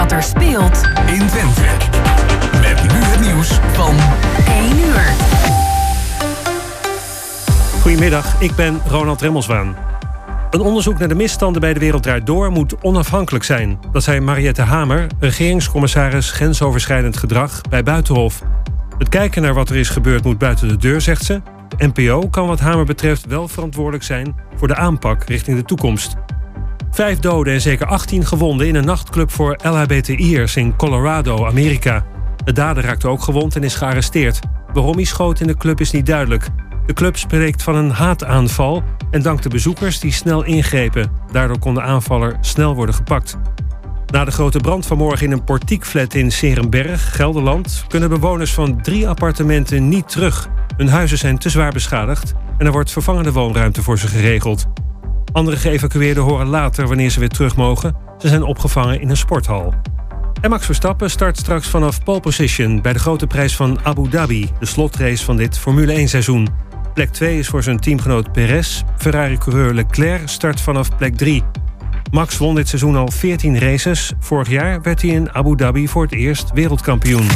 wat er speelt in Twente. Met nu het nieuws van 1 uur. Goedemiddag, ik ben Ronald Remmelswaan. Een onderzoek naar de misstanden bij de Wereld Draait Door moet onafhankelijk zijn. Dat zei Mariette Hamer, regeringscommissaris grensoverschrijdend gedrag bij Buitenhof. Het kijken naar wat er is gebeurd moet buiten de deur, zegt ze. De NPO kan wat Hamer betreft wel verantwoordelijk zijn voor de aanpak richting de toekomst. Vijf doden en zeker 18 gewonden in een nachtclub voor LHBTI'ers in Colorado, Amerika. De dader raakte ook gewond en is gearresteerd. Waarom hij schoot in de club is niet duidelijk. De club spreekt van een haataanval en dankt de bezoekers die snel ingrepen. Daardoor kon de aanvaller snel worden gepakt. Na de grote brand vanmorgen in een portiekflat in Serenberg, Gelderland, kunnen bewoners van drie appartementen niet terug. Hun huizen zijn te zwaar beschadigd en er wordt vervangende woonruimte voor ze geregeld. Andere geëvacueerden horen later wanneer ze weer terug mogen. Ze zijn opgevangen in een sporthal. En Max Verstappen start straks vanaf pole position bij de grote prijs van Abu Dhabi, de slotrace van dit Formule 1 seizoen. Plek 2 is voor zijn teamgenoot Perez. Ferrari-coureur Leclerc start vanaf plek 3. Max won dit seizoen al 14 races. Vorig jaar werd hij in Abu Dhabi voor het eerst wereldkampioen.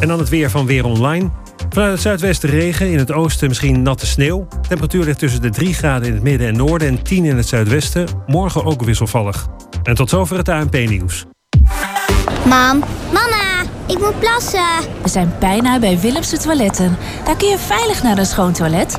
En dan het weer van Weer Online. Vanuit het zuidwesten regen, in het oosten misschien natte sneeuw. Temperatuur ligt tussen de 3 graden in het midden en noorden en 10 in het zuidwesten. Morgen ook wisselvallig. En tot zover het ANP-nieuws. Mam, mama, ik moet plassen. We zijn bijna bij Willemse Toiletten. Daar kun je veilig naar een schoon toilet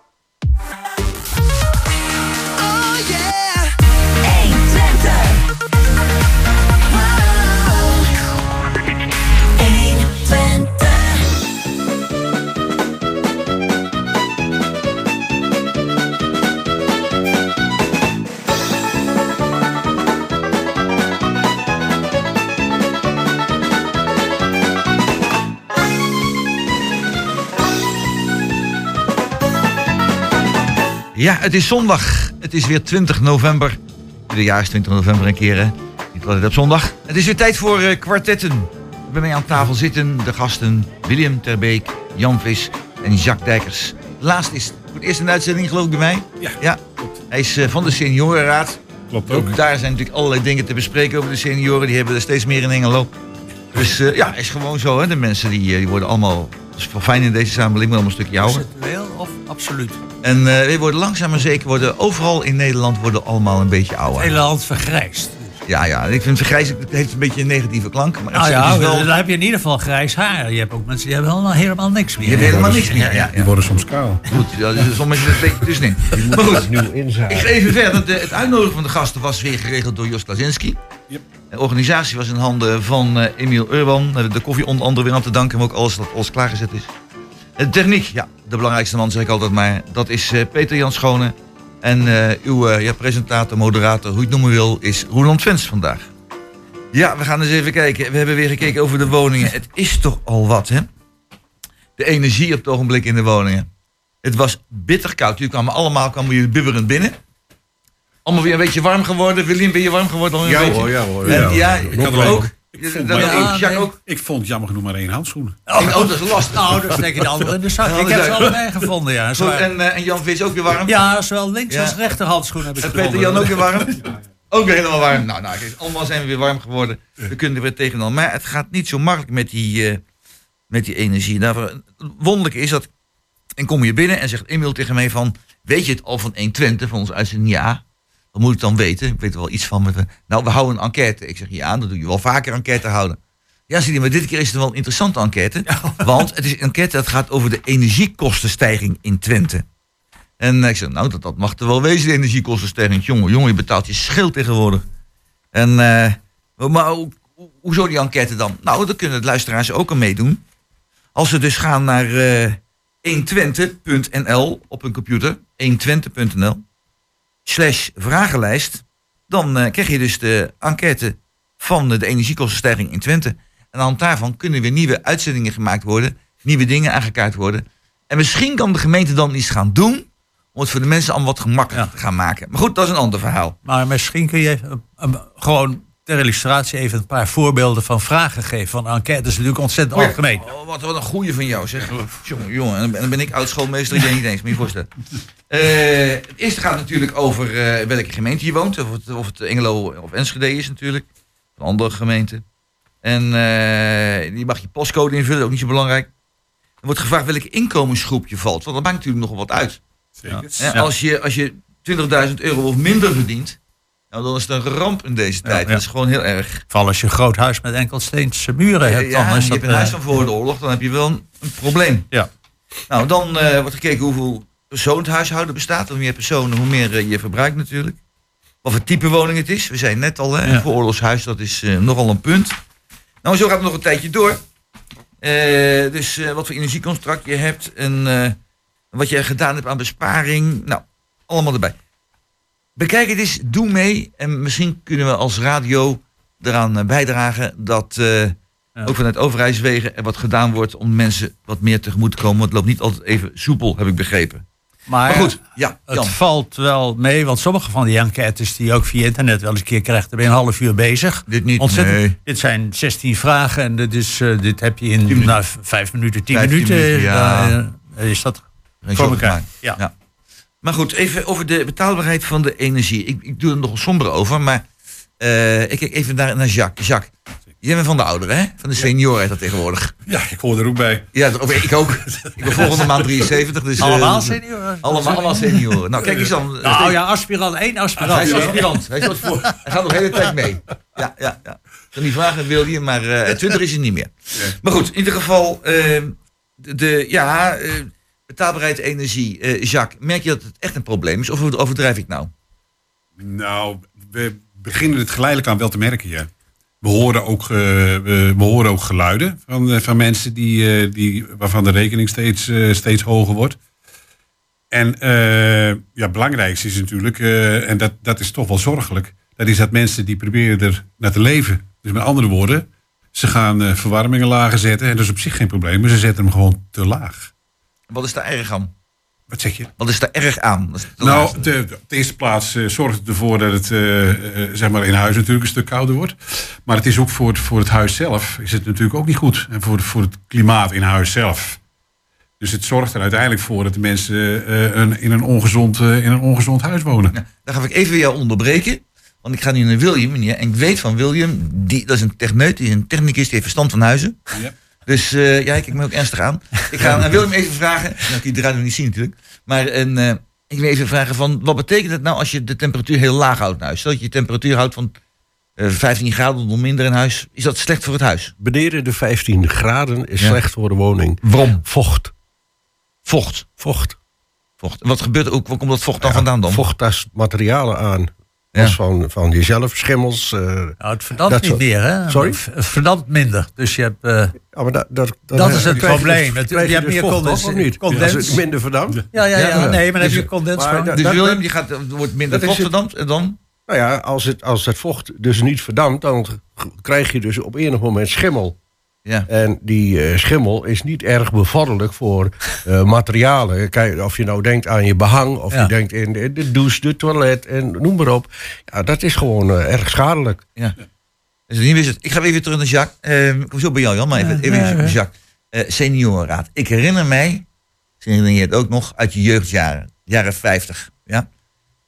Ja, het is zondag. Het is weer 20 november. Ieder jaar is 20 november een keer, hè? Niet altijd op zondag. Het is weer tijd voor uh, kwartetten. Bij mij aan tafel zitten de gasten William Terbeek, Jan Vis en Jacques Dijkers. De laatste is voor het eerst de uitzending, geloof ik, bij mij. Ja. ja. Hij is uh, van de Seniorenraad. Klopt ook. Ook daar zijn natuurlijk allerlei dingen te bespreken over de senioren. Die hebben er steeds meer in Engelo. Dus uh, ja, is gewoon zo, hè? De mensen die, die worden allemaal... Dat is wel fijn in deze samenleving, maar allemaal een stukje ouder. Of absoluut? En uh, we worden langzaam maar zeker worden overal in Nederland worden allemaal een beetje ouder. Het hele land vergrijst. Ja, ja, ik vind vergrijzen het heeft een beetje een negatieve klank. Maar Nou het, ja, het is wel, dan heb je in ieder geval grijs haar. Je hebt ook mensen die hebben helemaal, helemaal niks meer. je hebt helemaal niks meer. Ja, ja. Die worden soms kaal. Goed, ja, dus sommige mensen een beetje tussenin. Maar goed, ik ga even verder. De, het uitnodigen van de gasten was weer geregeld door Jos Klasinski. Yep. De organisatie was in handen van uh, Emiel Urban. De koffie onder andere weer aan te danken, maar ook alles dat alles klaargezet is. De techniek, ja, de belangrijkste man zeg ik altijd maar. Dat is uh, Peter Jan Schone. En uh, uw uh, ja, presentator, moderator, hoe je het noemen wil, is Roland Vens vandaag. Ja, we gaan eens even kijken. We hebben weer gekeken over de woningen. Het is toch al wat, hè? De energie op het ogenblik in de woningen. Het was bitter koud. Jullie kwamen allemaal kwamen jullie bibberend binnen. Allemaal weer een beetje warm geworden. Willem, ben je warm geworden? Al een Ja beetje? hoor, ja hoor. En, ja, Ik ik had ook. Ik vond, Dat- maar- ook, ja, Jack nee. ook. ik vond jammer genoeg maar één handschoen. Oh, dat is lastig. Nou, dan steek je de andere in de zak. Ik heb ze allebei gevonden, ja. Goed, en, eh, en Jan Vis ook weer warm? Ja, zowel links Ja. als rechterhandschoen heb ik En gevonden. Peter Jan ook weer warm? Ook weer helemaal warm. Nou, nou allemaal zijn we weer warm geworden. We kunnen er weer tegenaan. Maar het gaat niet zo makkelijk met die, eh, met die energie. Nou, het wonderlijke is dat... En kom je binnen en zegt Emiel tegen mij van... Weet je het al van 120 van ons uitzending? Ja. Wat moet ik dan weten? Ik weet er wel iets van. Met, nou, we houden een enquête. Ik zeg, ja, dat doe je wel vaker enquête houden. Ja, zie je, maar dit keer is het wel een interessante enquête. Want het is een enquête dat gaat over de energiekostenstijging in Twente. En ik zeg, nou, dat, dat mag er wel wezen, de energiekostenstijging. Jongen, jongen, je betaalt je schild tegenwoordig. En, eh, maar hoe, hoe- hoezo die enquête dan? Nou, dan kunnen de luisteraars ook aan meedoen. Als ze dus gaan naar eh 120.nl op hun computer, 120.nl, slash vragenlijst, dan eh, krijg je dus de enquête van de energiekostenstijging in Twente. En aan de hand daarvan kunnen weer nieuwe uitzendingen gemaakt worden, nieuwe dingen aangekaart worden. En misschien kan de gemeente dan iets gaan doen Om het voor de mensen allemaal wat gemakkelijker te gaan maken. Maar goed, dat is een ander verhaal. Maar misschien kun je eh, eh, gewoon ter illustratie even een paar voorbeelden van vragen geven. Van enquêtes is natuurlijk ontzettend Oh ja. algemeen. Oh, wat, wat een goeie van jou, zeg. Jongen, jongen. En dan ben- ik oud-schoolmeester, ik weet niet eens, moet je je voorstellen. Eh, het eerste gaat natuurlijk over eh, welke gemeente je woont. Of het, of het Engelo of Enschede is natuurlijk. Een andere gemeente. En eh, die mag je postcode invullen, ook niet zo belangrijk. Er wordt gevraagd welke inkomensgroep je valt. Want dat maakt natuurlijk nogal wat uit. Zeker. Hè, als, je, als je 20.000 euro of minder verdient, nou, dan is het een ramp in deze tijd. ja. Dat is gewoon heel erg. Vooral als je een groot huis met enkelsteense muren hebt. Ja, dan is je dat, hebt een huis eh, van voor de oorlog, dan heb je wel een, een probleem. Ja. Nou, dan eh, wordt gekeken hoeveel personen het huishouden bestaat. Hoe meer personen, hoe meer eh, je verbruikt natuurlijk. Wat voor type woning het is. We zijn net al, hè, een vooroorlogshuis, dat is nogal een punt. Nou, zo gaat het nog een tijdje door. Dus wat voor energiecontract je hebt en wat je gedaan hebt aan besparing. Nou, allemaal erbij. Bekijk het eens, doe mee. En misschien kunnen we als radio eraan eh, bijdragen dat eh, ook vanuit overheidswegen er wat gedaan wordt om mensen wat meer tegemoet te komen. Want het loopt niet altijd even soepel, heb ik begrepen. Maar, Maar goed, ja, het valt wel mee, want sommige van die enquêtes die je ook via internet wel eens een keer krijgt, daar ben je een half uur bezig. Dit niet, Ontzettend. nee. Dit zijn 16 vragen en dit, is, eh, dit heb je in minuten. nou, v- vijf minuten, tien 15 minuten. minuten, ja. is dat voor elkaar? Ja. Maar goed, even over de betaalbaarheid van de energie. Ik, ik doe er nog somber over, maar eh, ik kijk even naar, naar Jacques. Jacques, jij bent van de ouderen, hè? Van de senioren dat tegenwoordig. Ja, ik hoor er ook bij. Ja, ik ook. Ik ben volgende maand 73. Dus, eh, Allemaal senioren? Allemaal, allemaal senioren. Nou, kijk eens dan. Nou ja, aspirant, één Hij aspirant. is aspirant. Hij, is wat voor, hij gaat nog de hele tijd mee. Ja, ja, ja. Kan die vragen wil je, maar eh 20 is het niet meer. Maar goed, in ieder geval, eh, de, de- ja, eh, betaalbaarheid energie. Eh, Jacques, merk je dat het echt een probleem is? Of overdrijf ik nou? Nou, we beginnen het geleidelijk aan wel te merken, ja. We horen ook, eh, we, horen ook geluiden van, eh, van mensen die, die, waarvan de rekening steeds, steeds hoger wordt. En ja, het belangrijkste is natuurlijk, en dat, dat is toch wel zorgelijk, dat is dat mensen die proberen er naar te leven. Dus met andere woorden, ze gaan verwarmingen lager zetten en dat is op zich geen probleem, maar ze zetten hem gewoon te laag. Wat is daar erg aan? Wat zeg je? Wat is daar erg aan? Nou, laatste. de, de- op de eerste plaats eh, zorgt het ervoor dat het eh, eh, zeg maar in huis natuurlijk een stuk kouder wordt. Maar het is ook voor het, voor het huis zelf is het natuurlijk ook niet goed. En voor, voor het klimaat in huis zelf. Dus het zorgt er uiteindelijk voor dat de mensen een, in, een ongezond, in een ongezond huis wonen. Ja, dan ga ik even jou onderbreken. Want ik ga nu naar William. En ik weet van William, die, dat is een techneut, die is een technicus, die heeft verstand van huizen. Ja. Dus eh, ja, ik kijk me ook ernstig aan. Ik ga aan Willem even vragen. Nou, die draait nog niet zien natuurlijk. Maar een, eh, ik wil even vragen van, wat betekent het nou als je de temperatuur heel laag houdt in huis? Stel dat je de temperatuur houdt van eh 15 graden of minder in huis. Is dat slecht voor het huis? Beneden de 15 graden is Ja. slecht voor de woning. Waarom? Vocht. Vocht. Vocht. Vocht. Wat gebeurt er ook? Waar komt dat vocht dan vandaan dan? Vocht tast materialen aan. Ja. Als van, van jezelf, schimmels. eh, Nou, het verdampt niet soort- meer, hè? Sorry? Het verdampt minder. Dus je hebt... eh, ja, maar dat, dat, Dat is het probleem. dus- krijg je hebt dus meer condens- of niet? condens. Minder verdampt. ja, ja, ja, Ja, nee, maar dan heb dus- je condens maar van. dat- Dus dat- Willem, die gaat, wordt minder vocht het- verdampt en dan? Nou ja, als het, als het vocht dus niet verdampt, dan krijg je dus op enig moment schimmel. Ja. En die eh, schimmel is niet erg bevorderlijk voor eh, materialen. Kijk, of je nou denkt aan je behang, of Ja. je denkt in de, de douche, de toilet en noem maar op. Ja, dat is gewoon eh, erg schadelijk. Ja. Dus niet wist het. Ik ga even terug naar Jacques. Eh, ik kom zo bij jou, Jan, maar even, even ja, ja. Jacques. Eh, seniorenraad. Ik herinner mij, misschien herinner je het ook nog, uit je jeugdjaren, jaren 50. Ja?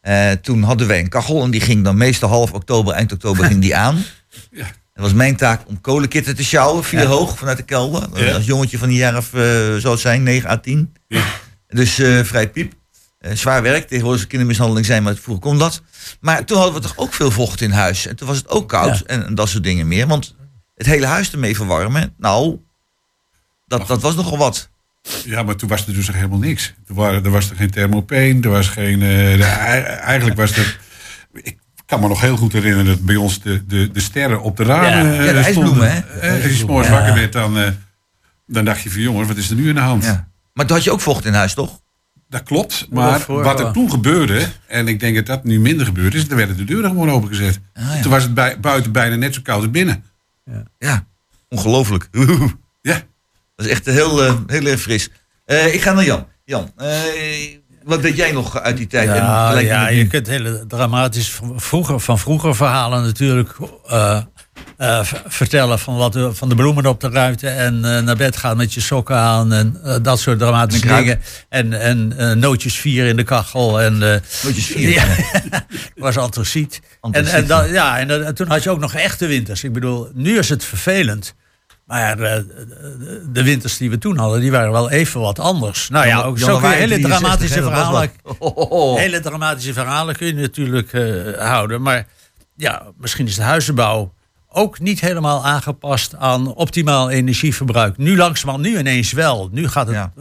Eh, toen hadden wij een kachel en die ging dan meestal half oktober, eind oktober ging die aan. Ja. Dat was mijn taak om kolenkitten te sjouwen, vier Ja. hoog vanuit de kelder. Ja. Als jongetje van die jaar of, eh, zou het zijn, 9 à 10. Ja. Dus eh, vrij piep. Eh, zwaar werk, tegenwoordig is kindermishandeling zijn, maar vroeger kon dat. Maar toen hadden we toch ook veel vocht in huis. En toen was het ook koud en, en dat soort dingen meer. Want het hele huis ermee verwarmen, nou, dat, dat was nogal wat. Ja, maar toen was er dus nog helemaal niks. Er, waren, er was er geen thermopeen, er was geen... de- eigenlijk was er... Ik kan me nog heel goed herinneren dat bij ons de, de, de sterren op de ramen Ja. eh, Ja, de ijsbloemen, hè? Eh, Als je s'morgens Ja. wakker werd, dan, eh, dan dacht je van jongens, wat is er nu in de hand? Ja. Maar toen had je ook vocht in huis, toch? Dat klopt, maar voor- wat er toen gebeurde, en ik denk dat dat nu minder gebeurd is, er werden de deuren gewoon opengezet. Ah, ja. Toen was het bij, buiten bijna net zo koud als binnen. Ja, ongelooflijk. Ja, Dat is echt heel, heel erg fris. Eh, ik ga naar Jan. Jan, eh, wat weet jij nog uit die tijd? En Ja, nu? je kunt hele dramatisch van vroeger, van vroeger verhalen natuurlijk eh, eh, vertellen. Van, wat, de- van de bloemen op de ruiten en eh, naar bed gaan met je sokken aan. En dat soort dramatische En dingen. En, en nootjes vier in de kachel. En, Nootjes vier, Ja, was antraciet. En, en, ja, en, en toen had je ook nog echte winters. Ik bedoel, nu is het vervelend. Maar de, winters die we toen hadden, die waren wel even wat anders. Nou ja, ook zo kun je Januari hele 63, dramatische verhalen. Oh, oh, oh. Hele dramatische verhalen kun je natuurlijk eh, houden. Maar ja, misschien is de huizenbouw ook niet helemaal aangepast aan optimaal energieverbruik. Nu langzamerhand, nu ineens wel. Nu gaat het. Ja.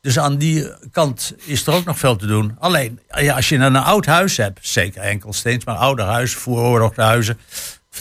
Dus aan die kant is er ook nog veel te doen. Alleen, ja, als je een oud huis hebt, zeker enkel steeds, maar ouder huis, vooroorlog huizen,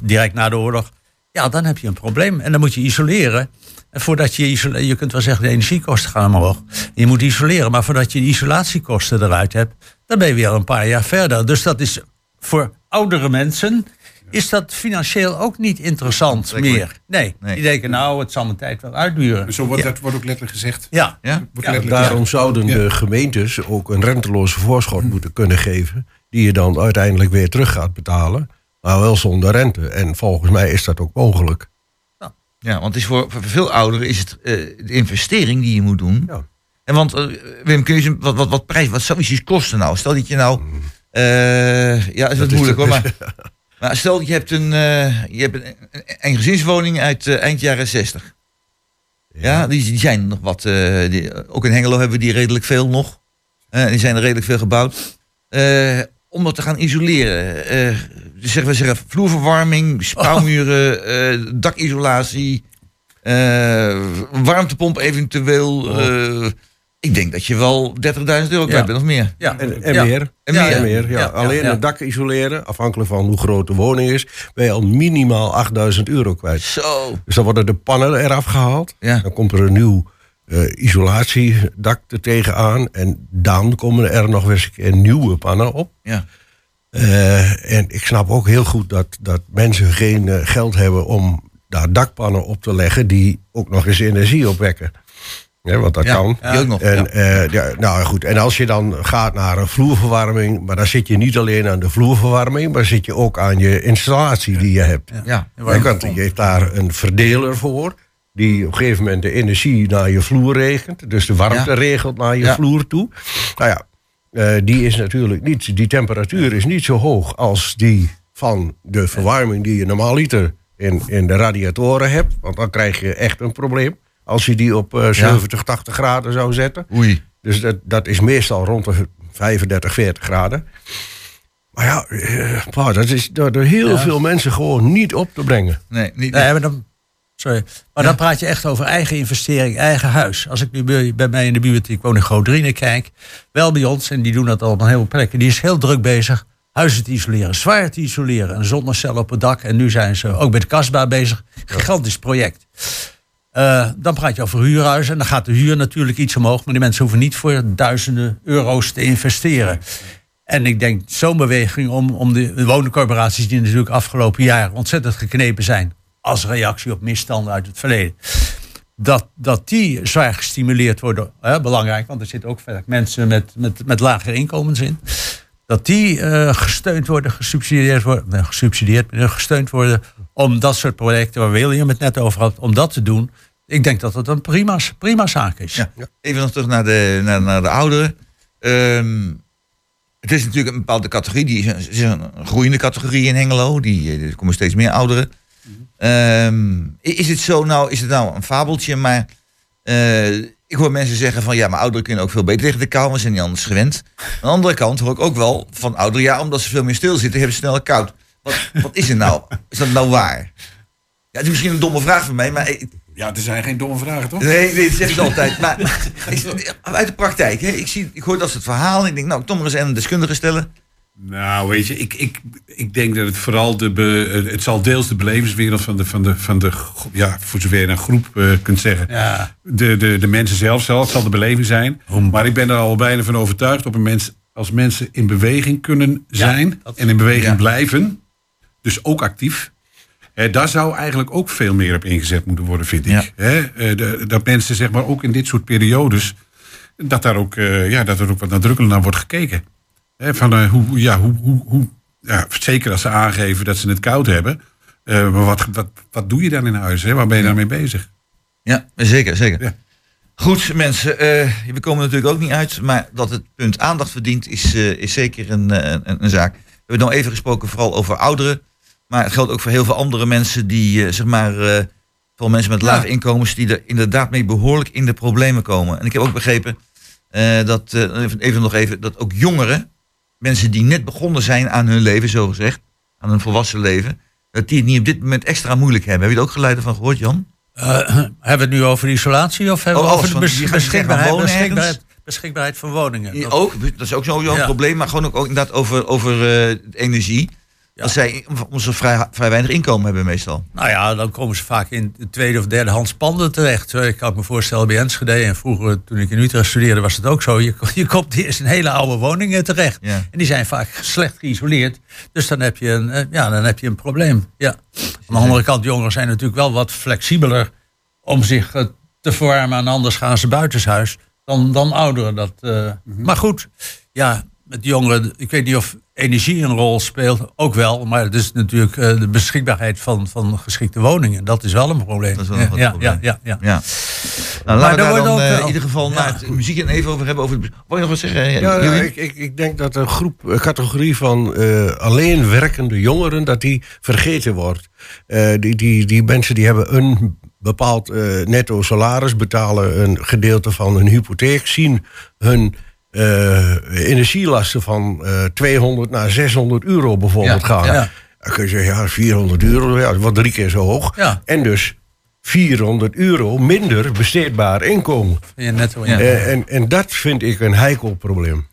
direct na de oorlog, ja, dan heb je een probleem. En dan moet je isoleren. En voordat je isoleert, je kunt wel zeggen, de energiekosten gaan omhoog. Je moet isoleren, maar voordat je de isolatiekosten eruit hebt, dan ben je weer een paar jaar verder. Dus dat is voor oudere mensen, is dat financieel ook niet interessant meer. Nee, Nee. die denken, nou, het zal mijn tijd wel uitduren. Zo wordt, ja. dat wordt ook letterlijk gezegd. Ja, Ja? Wordt Ja, letterlijk Daarom gezegd. zouden Ja. de gemeentes ook een renteloze voorschot moeten kunnen geven. Die je dan uiteindelijk weer terug gaat betalen. Maar wel zonder rente. En volgens mij is dat ook mogelijk. Ja, want is voor, voor veel ouderen is het eh, de investering die je moet doen. Ja. En want, eh, Wim, kun je wat, wat, wat prijs, wat zou iets kosten nou? Stel dat je nou, eh, ja, is Dat moeilijk hoor, maar, maar stel dat je hebt een, je hebt een, een, een gezinswoning uit eind jaren 60. Ja, die, die zijn nog wat, die, ook in Hengelo hebben we die redelijk veel nog. Die zijn er redelijk veel gebouwd. Eh, om dat te gaan isoleren. Zeggen we zeggen vloerverwarming, spouwmuren, eh, dakisolatie, eh, warmtepomp eventueel. eh, ik denk dat je wel 30.000 euro kwijt Ja. bent of meer. ja. En, en Ja. meer. En Ja, meer. En meer, ja. Ja, Alleen ja. het dak isoleren, afhankelijk van hoe groot de woning is, ben je al minimaal 8000 euro kwijt. Zo. Dus dan worden de pannen eraf gehaald. Ja. Dan komt er een nieuw eh, isolatiedak er tegenaan. En dan komen er nog eens een keer nieuwe pannen op. Ja. Eh, en ik snap ook heel goed dat, dat mensen geen eh, geld hebben om daar dakpannen op te leggen die ook nog eens energie opwekken. Ja, want dat Ja, kan. die ook nog, En, ja. eh, ja, nou goed, en als je dan gaat naar een vloerverwarming, maar dan zit je niet alleen aan de vloerverwarming, maar zit je ook aan je installatie die je hebt. Ja. Ja, want je heeft daar een verdeler voor. Die op een gegeven moment de energie naar je vloer regent. Dus de warmte Ja. regelt naar je Ja. vloer toe. Nou ja, eh, die is natuurlijk niet. Die temperatuur is niet zo hoog als die van de verwarming die je normaliter in, in de radiatoren hebt. Want dan krijg je echt een probleem. Als je die op eh, 70, 80 graden zou zetten. Oei. Dus dat, dat is meestal rond de 35, 40 graden. Maar ja, eh, pa, dat is door, door heel Ja. veel mensen gewoon niet op te brengen. Nee, niet. Nee, maar dan, sorry. Maar dan praat je echt over eigen investering, eigen huis. Als ik nu bij, bij mij in de buurt, ik woon in Groot-Drienen, kijk. Wel bij ons, en die doen dat al op een heleboel plekken. Die is heel druk bezig huizen te isoleren, zwaar te isoleren. Een zonnecel op het dak. En nu zijn ze ook bij de kasbah bezig. Gigantisch project. Eh, dan praat je over huurhuizen. En dan gaat de huur natuurlijk iets omhoog. Maar die mensen hoeven niet voor duizenden euro's te investeren. En ik denk zo'n beweging om, om de woningcorporaties... die natuurlijk afgelopen jaar ontzettend geknepen zijn... als reactie op misstanden uit het verleden... dat, dat die zwaar gestimuleerd worden. Hè, belangrijk, want er zitten ook vaak mensen met, met, met lagere inkomens in. Dat die eh, gesteund worden, gesubsidieerd worden... gesubsidieerd, maar gesteund worden... om dat soort projecten, waar William het net over had... om dat te doen. Ik denk dat dat een prima, prima zaak is. Ja. Even nog terug naar de, naar, naar de ouderen. Ehm, het is natuurlijk een bepaalde categorie. Die is een, een groeiende categorie in Hengelo. Die, eh, er komen steeds meer ouderen. Ehm, is het zo nou, is het nou een fabeltje, maar eh, ik hoor mensen zeggen van ja, maar ouderen kunnen ook veel beter tegen de kou, we zijn niet anders gewend. Aan de andere kant hoor ik ook wel van ouderen, ja, omdat ze veel meer stilzitten, hebben ze sneller koud. Wat, wat is het nou? Is dat nou waar? Ja, het is misschien een domme vraag van mij, maar ik- Ja, er zijn geen domme vragen, toch? Nee, nee, dat zeg ik altijd. Maar ik- uit de praktijk, hè, ik, zie, ik hoor dat soort verhalen. Ik denk, nou, toch maar eens aan een deskundige stellen. Nou, weet je, ik, ik, ik denk dat het vooral de. Be, het zal deels de belevingswereld van de. Van de, van de ja, voor zover je een groep eh, kunt zeggen. Ja. De, de, de mensen zelf het zal de beleving zijn. Maar ik ben er al bijna van overtuigd. Op een mens, als mensen in beweging kunnen zijn. dat- en in beweging ja. blijven. Dus ook actief. Hè, daar zou eigenlijk ook veel meer op ingezet moeten worden, vind ik. Ja. Hè, eh, de- dat mensen, zeg maar, ook in dit soort periodes. dat, daar ook, eh, ja, dat er ook wat nadrukkelijker naar wordt gekeken. Hè, van, eh, hoe, ja, hoe, hoe, hoe, ja, zeker als ze aangeven dat ze het koud hebben. Eh, maar wat, wat, wat doe je dan in huis? Hè? Waar ben je daarmee bezig? Ja, zeker, zeker. Ja. Goed, mensen, eh, we komen natuurlijk ook niet uit, maar dat het punt aandacht verdient is, is zeker een, een, een zaak. We hebben nou even gesproken vooral over ouderen, maar het geldt ook voor heel veel andere mensen die, zeg maar, vooral mensen met lage inkomens, die er inderdaad mee behoorlijk in de problemen komen. En ik heb ook begrepen dat, even, even nog even, dat ook jongeren, mensen die net begonnen zijn aan hun leven, zo gezegd, aan een volwassen leven, dat die het niet op dit moment extra moeilijk hebben. Heb je er ook geluiden van gehoord, Jan? Eh, hebben we het nu over isolatie of hebben Oh, we over de bes- beschikbaarheid, beschikbaarheid, beschikbaarheid van woningen? Ja, Dat- ook, dat is ook sowieso een Ja. probleem, maar gewoon ook, ook inderdaad over, over eh, energie. Dat zij onze vrij, vrij weinig inkomen hebben meestal. Nou ja, dan komen ze vaak in de tweede of derde hands panden terecht. Ik kan me voorstellen bij Enschede en vroeger toen ik in Utrecht studeerde was het ook zo. Je, je komt eerst in hele oude woningen terecht. Ja. En die zijn vaak slecht geïsoleerd. Dus dan heb je een, eh, ja, dan heb je een probleem. Ja. Aan de andere kant, jongeren zijn natuurlijk wel wat flexibeler om zich eh, te verwarmen. En anders gaan ze buitenshuis dan, dan ouderen. Dat, eh, Maar goed, ja, met jongeren, ik weet niet of energie een rol speelt. Ook wel, maar het is natuurlijk eh, de beschikbaarheid van, van geschikte woningen. Dat is wel een probleem. Dat is wel een groot ja, probleem. ja, ja, ja. Ja. Nou, Maar laten we daar dan ook eh, wel- in ieder geval Ja. na het muziek en even over hebben. Over het, wil je nog wat zeggen? Ja, ik, ik, ik denk dat een groep, een categorie van eh, alleen werkende jongeren, dat die vergeten wordt. Eh, die, die, die mensen die hebben een bepaald eh, netto salaris, betalen een gedeelte van hun hypotheek, zien hun eh, energielasten van eh 200 naar 600 euro bijvoorbeeld Ja, gaan. ja. Dan kun je zeggen, ja, 400 euro, ja, wat drie keer zo hoog. Ja. En dus 400 euro minder besteedbaar inkomen. Ja, Ja. Eh, en, en dat vind ik een heikel probleem.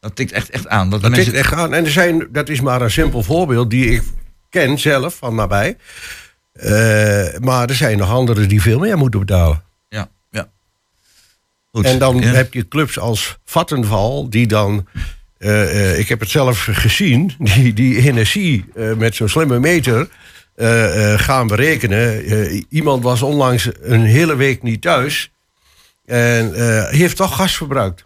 Dat tikt echt, echt aan. Dat Dat mensen, tikt echt aan. En er zijn, dat is maar een simpel voorbeeld die ik ken zelf van nabij. Eh, maar er zijn nog anderen die veel meer moeten betalen. Goed. En dan Ja. heb je clubs als Vattenval die dan... eh, eh, ik heb het zelf gezien, die, die energie eh, met zo'n slimme meter eh, eh, gaan berekenen. Eh, iemand was onlangs een hele week niet thuis en eh, heeft toch gas verbruikt.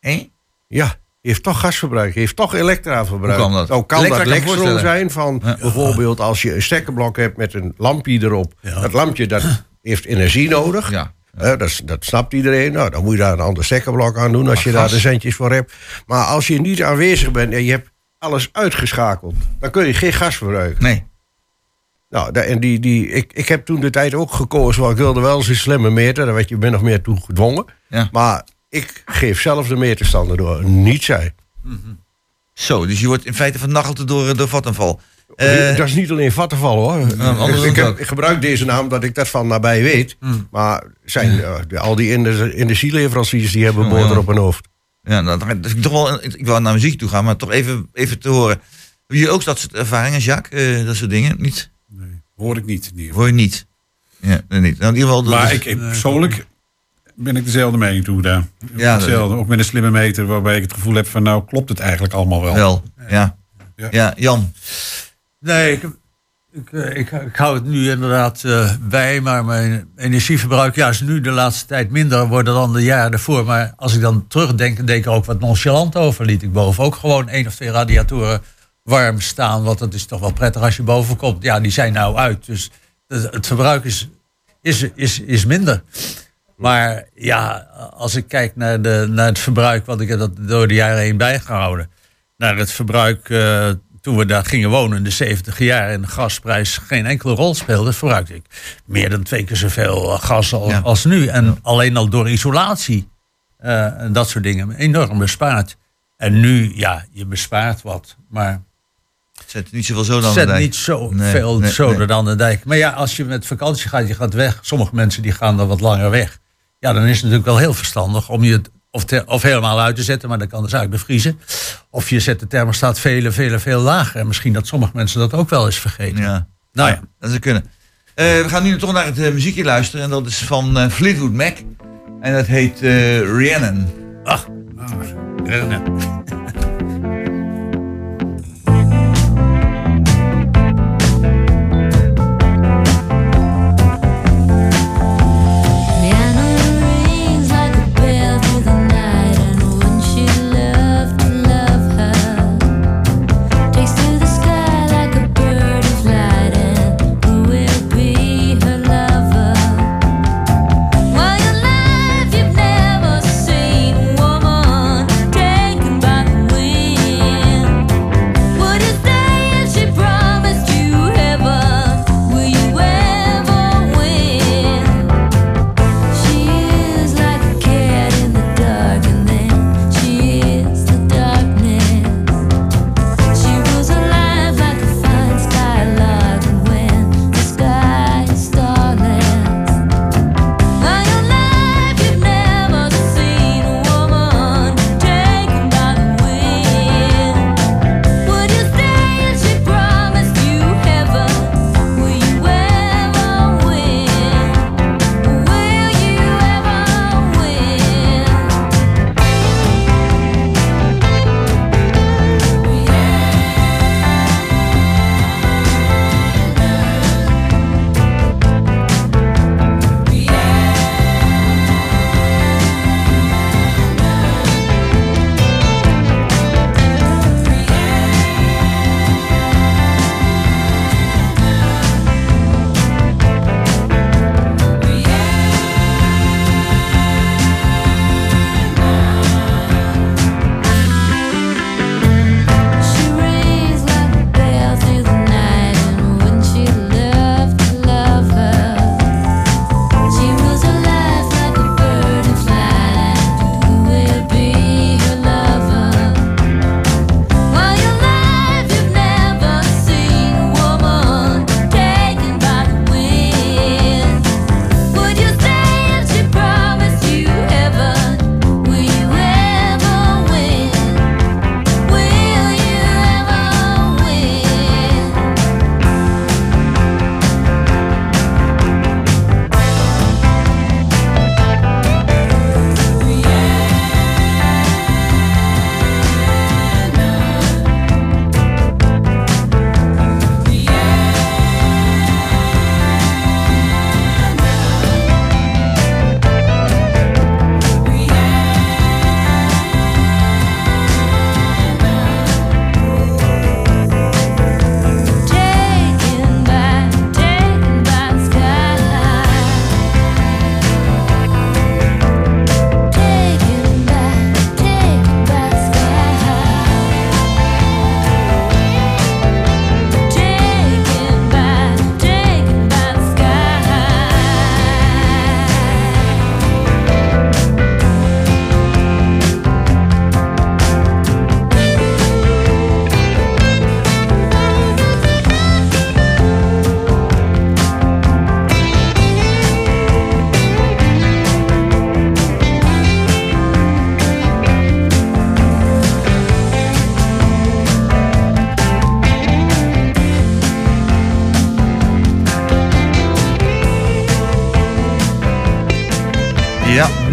Hé? Ja, heeft toch gas verbruikt, heeft toch elektra verbruikt. Hoe kan dat? Nou kan Elektra dat lekstroom voorstellen. zijn van Ja. bijvoorbeeld als je een stekkerblok hebt met een lampje erop. Ja. Dat lampje dat heeft energie nodig. Ja. Dat, dat snapt iedereen. Nou, dan moet je daar een ander stekkerblok aan doen als je daar de centjes voor hebt. Maar als je niet aanwezig bent en je hebt alles uitgeschakeld, dan kun je geen gas verbruiken. Nee. Nou, en die, die, ik, ik heb toen de tijd ook gekozen, want ik wilde wel eens een slimme meter. Daar werd je min of meer toe gedwongen. Ja. Maar ik geef zelf de meterstanden door, niet zij. Zo, dus je wordt in feite vernacheld door, door Vattenval. Eh, dat is niet alleen vattenval hoor. ik, heb, ik gebruik deze naam omdat ik dat van nabij weet. Hmm. Maar zijn, eh, de- al die ener- energieleveranciers die hebben Oh, boter ja. op hun hoofd. ja, nou, dan, dus ik, toch wel, ik, ik wou naar muziek toe gaan, maar toch even, even te horen. Heb je ook dat soort ervaringen, Jacques? Eh, dat soort dingen? Niet? Nee, hoor ik niet. Hoor je niet? Ja, nee, niet. Nou, in ieder geval... dat Maar is- ik, ik- persoonlijk ben ik dezelfde mening toe daar. Ja, dat- Hetzelfde, ook met een slimme meter waarbij ik het gevoel heb van nou klopt het eigenlijk allemaal wel. Wel, ja. Ja. Ja, Jan. Nee, ik, ik, eh, ik, ik hou het nu inderdaad eh, bij, maar mijn energieverbruik is nu de laatste tijd minder worden dan de jaren ervoor. Maar als ik dan terugdenk, denk ik ook wat nonchalant over. Liet ik boven ook gewoon één of twee radiatoren warm staan, want dat is toch wel prettig als je boven komt. Ja, die zijn nou uit, dus het, het verbruik is, is, is, is minder. Maar ja, als ik kijk naar, de, naar het verbruik, wat ik heb dat door de jaren heen bijgehouden. Naar het verbruik eh, toen we daar gingen wonen in de 70 jaar en de gasprijs geen enkele rol speelde, verbruikte ik meer dan twee keer zoveel eh, gas al- Ja. als nu. En alleen al door isolatie eh, en dat soort dingen enorm bespaard. En nu, ja, je bespaart wat, maar Zet niet zoveel zo dan zet niet zo Nee, veel nee, zoden nee. de dijk. Maar ja, als je met vakantie gaat, je gaat weg. Sommige mensen die gaan dan wat langer weg. Ja, dan is het natuurlijk wel heel verstandig om je het of, te- of helemaal uit te zetten, maar dan kan de zaak bevriezen. Of je zet de thermostaat veel, veel, veel lager. En misschien dat sommige mensen dat ook wel eens vergeten. Ja. Nou ja. Dat zou kunnen. Eh, we gaan nu toch naar het eh, muziekje luisteren. En dat is van eh, Fleetwood Mac. En dat heet Rhiannon. Ach, rennen.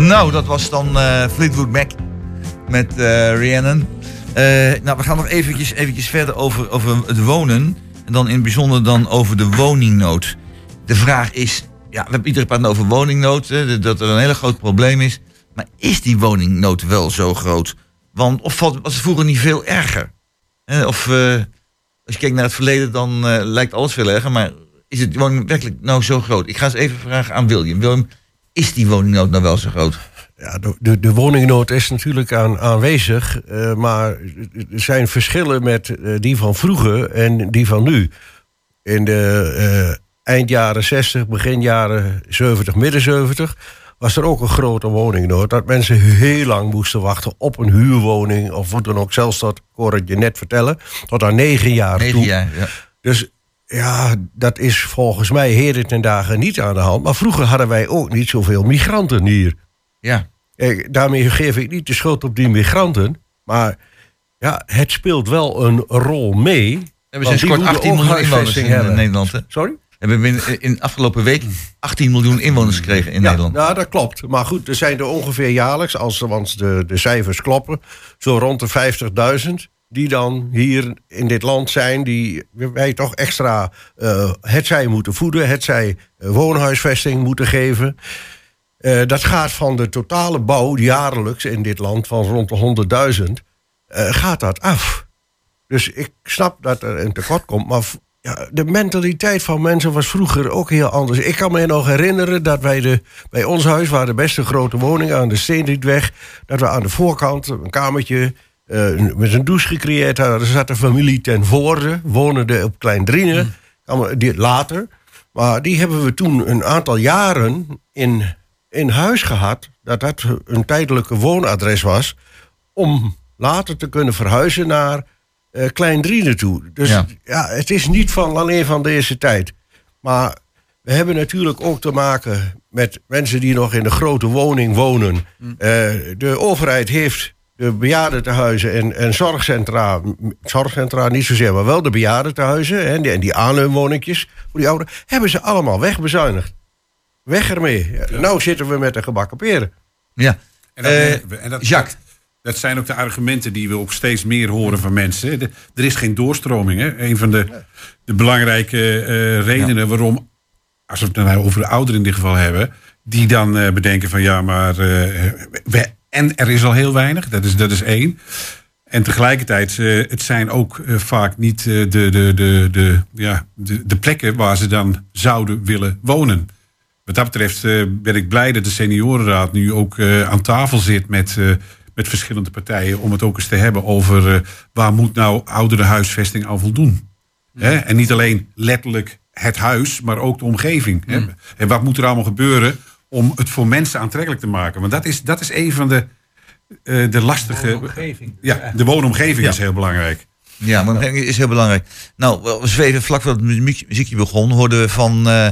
Nou, dat was dan eh, Fleetwood Mac met eh Rhiannon. Eh, nou, we gaan nog eventjes, eventjes verder over, over het wonen. En dan in het bijzonder dan over de woningnood. De vraag is, ja, we hebben iedere praat over woningnood, dat er een hele groot probleem is. Maar is die woningnood wel zo groot? Want, of was het vroeger niet veel erger? Of als je kijkt naar het verleden, dan lijkt alles veel erger. Maar is het woning werkelijk nou zo groot? Ik ga eens even vragen aan William. William, is die woningnood nou wel zo groot? Ja, de, de, de woningnood is natuurlijk aan, aanwezig, eh, maar er zijn verschillen met eh, die van vroeger en die van nu. In de eh, eind jaren 60, begin jaren 70, midden 70 was er ook een grote woningnood. Dat mensen heel lang moesten wachten op een huurwoning of hoe dan ook. Zelfs dat, ik hoorde je net vertellen, tot aan negen jaar Negen toe. jaar, ja. Dus ja, dat is volgens mij heden ten dagen niet aan de hand. Maar vroeger hadden wij ook niet zoveel migranten hier. Ja. Daarmee geef ik niet de schuld op die migranten. Maar ja, het speelt wel een rol mee. We want zijn kort moeten 18 ook miljoen inwoners in eh, hebben. Nederland. Hè? Sorry? We hebben in, in de afgelopen week 18 miljoen inwoners gekregen in ja, Nederland. Nou, dat klopt. Maar goed, er zijn er ongeveer jaarlijks, als want de, de cijfers kloppen, zo rond de 50.000 die dan hier in dit land zijn, die wij toch extra eh het zij moeten voeden, het zij eh, woonhuisvesting moeten geven. Eh, dat gaat van de totale bouw jaarlijks in dit land van rond de 100.000, eh, gaat dat af. Dus ik snap dat er een tekort komt, maar de mentaliteit van mensen was vroeger ook heel anders. Ik kan me nog herinneren dat wij de, bij ons huis, waar de beste grote woning aan de Steenrietweg, dat we aan de voorkant een kamertje eh, met een douche gecreëerd. Er zat een familie ten voorde, wonende op Klein Driene, Kan- die- later. Maar die hebben we toen een aantal jaren in, in huis gehad, dat dat een tijdelijke woonadres was, om later te kunnen verhuizen naar eh Klein toe. Dus Ja. ja. het is niet van alleen van deze tijd. Maar we hebben natuurlijk ook te maken met mensen die nog in een grote woning wonen. Eh, de overheid heeft de bejaardentehuizen en, en zorgcentra, zorgcentra niet zozeer, maar wel de bejaardentehuizen hè, en die, en die aanleunwoninkjes voor die ouderen, hebben ze allemaal wegbezuinigd. Weg ermee. Ja, Nou zitten we met de gebakken peren. Ja. En dat, Eh. En dat, Jacques. Dat zijn ook de argumenten die we ook steeds meer horen van mensen. De- er is geen doorstroming. Hè? Een van de, de belangrijke eh, redenen waarom, als we het nou over de ouderen in dit geval hebben, die dan eh, bedenken van ja, maar eh, we, en er is al heel weinig. Dat is, dat is één. En tegelijkertijd, eh, het zijn ook eh, vaak niet eh, de, de, de, de, ja, de, de plekken waar ze dan zouden willen wonen. Wat dat betreft ben ik blij dat de seniorenraad nu ook aan tafel zit met, met verschillende partijen. Om het ook eens te hebben over waar moet nou oudere huisvesting aan voldoen. Hè? En niet alleen letterlijk het huis, maar ook de omgeving. Hè? En wat moet er allemaal gebeuren om het voor mensen aantrekkelijk te maken. Want dat is, dat is een van de, eh, de lastige... Woonomgeving. Ja, de woonomgeving is heel belangrijk. Ja, maar omgeving is heel belangrijk. Nou, we zweven vlak voordat het muziek- muziekje begon, hoorden we van... eh,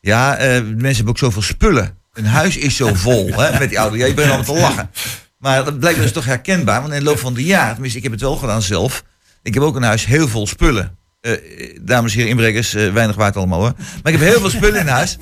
ja, eh, mensen hebben ook zoveel spullen. Een huis is zo vol hè, met die ouderen. Ja, je bent allemaal te lachen. Maar dat blijkt dus toch herkenbaar. Want in de loop van de jaren, tenminste ik heb het wel gedaan zelf... ik heb ook een huis heel vol spullen. Dames en heren inbrekers, eh, weinig waard allemaal hoor. Maar ik heb heel veel spullen in huis.